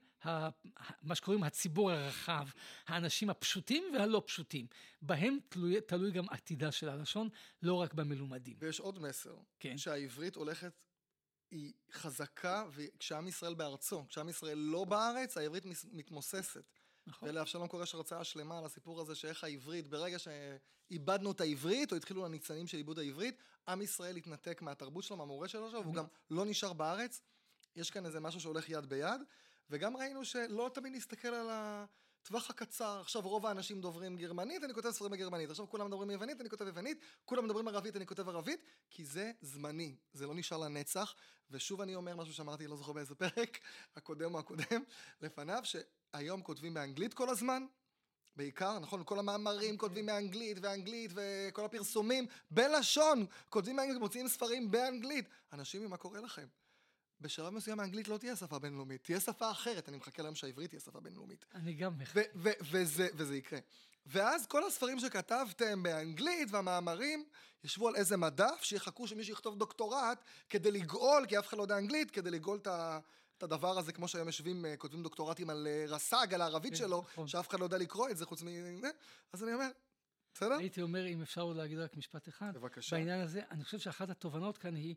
מה שקוראים הציבור הרחב, האנשים הפשוטים והלא פשוטים. בהם תלוי, תלוי גם עתידה של הלשון, לא רק במלומדים. ויש עוד מסר, כן. שהעברית הולכת היא חזקה, וכשעם ישראל בארצו, כשעם ישראל לא בארץ, העברית מתמוססת. נכון. ולאבשלום קורש הרצאה שלמה על הסיפור הזה שאיך העברית, ברגע שאיבדנו את העברית, או התחילו הניצנים של איבוד העברית, עם ישראל התנתק מהתרבות שלו, מהמורה שלו, והוא גם לא נשאר בארץ. יש כאן איזה משהו שהולך יד ביד, וגם ראינו שלא תמיד נסתכל על טווח הקצר, עכשיו רוב האנשים דוברים גרמנית, אני כותב ספרים בגרמנית, עכשיו כולם מדברים יוונית, אני כותב יוונית, כולם מדברים ערבית, אני כותב ערבית, כי זה זמני, זה לא נשאר לנצח, ושוב אני אומר משהו שאמרתי, לא זוכר באיזה פרק, הקודם או הקודם, לפניו, שהיום כותבים באנגלית כל הזמן, בעיקר, נכון? כל המאמרים כן. כותבים באנגלית, ואנגלית, וכל הפרסומים, בלשון, כותבים באנגלית, מוציאים ספרים באנגלית. אנשים, מה קורה לכם? בשלב מסוים האנגלית לא תהיה שפה בינלאומית, תהיה שפה אחרת, אני מחכה ליום שהעברית תהיה שפה בינלאומית. אני גם מחכה. וזה, וזה יקרה. ואז כל הספרים שכתבתם באנגלית והמאמרים ישבו על איזה מדף, שיחכו שמישהו יכתוב דוקטורט כדי לגאול, כי אף אחד לא יודע אנגלית, כדי לגאול את הדבר הזה, כמו שהיום יושבים, אה, כותבים דוקטורטים על אה, רס"ג, על הערבית כן, שלו, נכון. שאף אחד לא יודע לקרוא את זה חוץ מ... אז אני אומר, בסדר? הייתי אומר, אם אפשר עוד להגיד רק משפט אחד. בבקשה. בעניין הזה, אני חושב שאחת התובנות כאן היא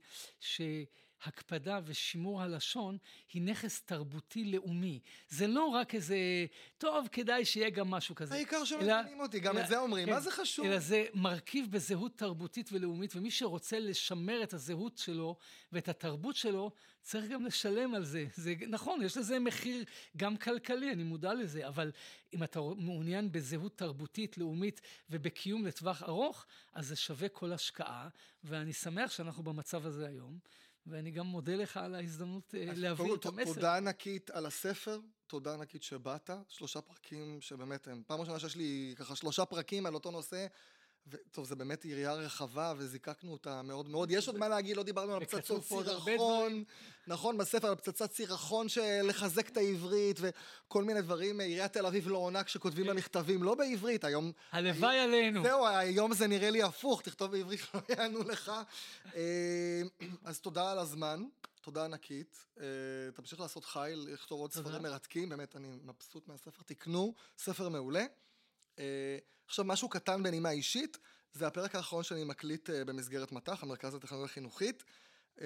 שהקפדה ושימור הלשון היא נכס תרבותי לאומי. זה לא רק איזה, טוב, כדאי שיהיה גם משהו כזה. העיקר שמבינים אותי, גם אלא, את זה אומרים, כן, מה זה חשוב? אלא זה מרכיב בזהות תרבותית ולאומית, ומי שרוצה לשמר את הזהות שלו ואת התרבות שלו, צריך גם לשלם על זה. זה נכון, יש לזה מחיר גם כלכלי, אני מודע לזה, אבל אם אתה מעוניין בזהות תרבותית, לאומית ובקיום לטווח ארוך, אז זה שווה כל השקעה, ואני שמח שאנחנו במצב הזה היום. ואני גם מודה לך על ההזדמנות אה, להביא את המסר. תודה ענקית על הספר, תודה ענקית שבאת. שלושה פרקים שבאמת הם, פעם ראשונה שיש לי ככה שלושה פרקים על אותו נושא. וטוב, זה באמת יריעה רחבה, וזיקקנו אותה מאוד מאוד. יש עוד מה להגיד, לא דיברנו על פצצות סירחון, נכון, בספר על פצצת סירחון של לחזק את העברית, וכל מיני דברים. עיריית תל אביב לא עונה כשכותבים לה מכתבים, לא בעברית, היום... הלוואי עלינו. זהו, היום זה נראה לי הפוך, תכתוב בעברית, לא יענו לך. אה, אז תודה על הזמן. תודה ענקית, uh, תמשיך לעשות חייל, לכתוב עוד ספרים מרתקים, באמת אני מבסוט מהספר, תקנו, ספר מעולה. Uh, עכשיו, משהו קטן בנימה אישית, זה הפרק האחרון שאני מקליט uh, במסגרת מט"ח, המרכז לטכנולוגיה חינוכית. Uh,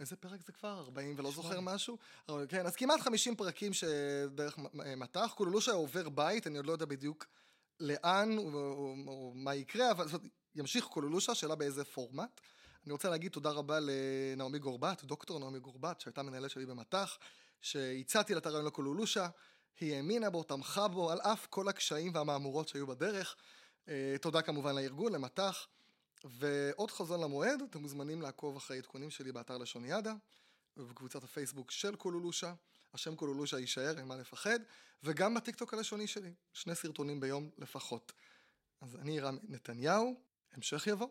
איזה פרק זה כבר? 40 ולא זוכר משהו? כן, אז כמעט 50 פרקים שדרך מט"ח, קולולושה עובר בית, אני עוד לא יודע בדיוק לאן או, או, או מה יקרה, אבל זאת ימשיך קולולושה, שאלה באיזה פורמט. אני רוצה להגיד תודה רבה לנעמי גורבת, דוקטור נעמי גורבת, שהייתה מנהלת שלי במט"ח, שהצעתי לה את הרעיון לקולולושה. היא האמינה בו, תמכה בו, על אף כל הקשיים והמהמורות שהיו בדרך. אה, תודה כמובן לארגון, למט"ח. ועוד חזון למועד, אתם מוזמנים לעקוב אחרי עדכונים שלי באתר לשון ידה, ובקבוצת הפייסבוק של קולולושה. השם קולולושה יישאר, אין מה לפחד, וגם בטיקטוק הלשוני שלי, שני סרטונים ביום לפחות. אז אני רם נתניהו, המשך יבוא.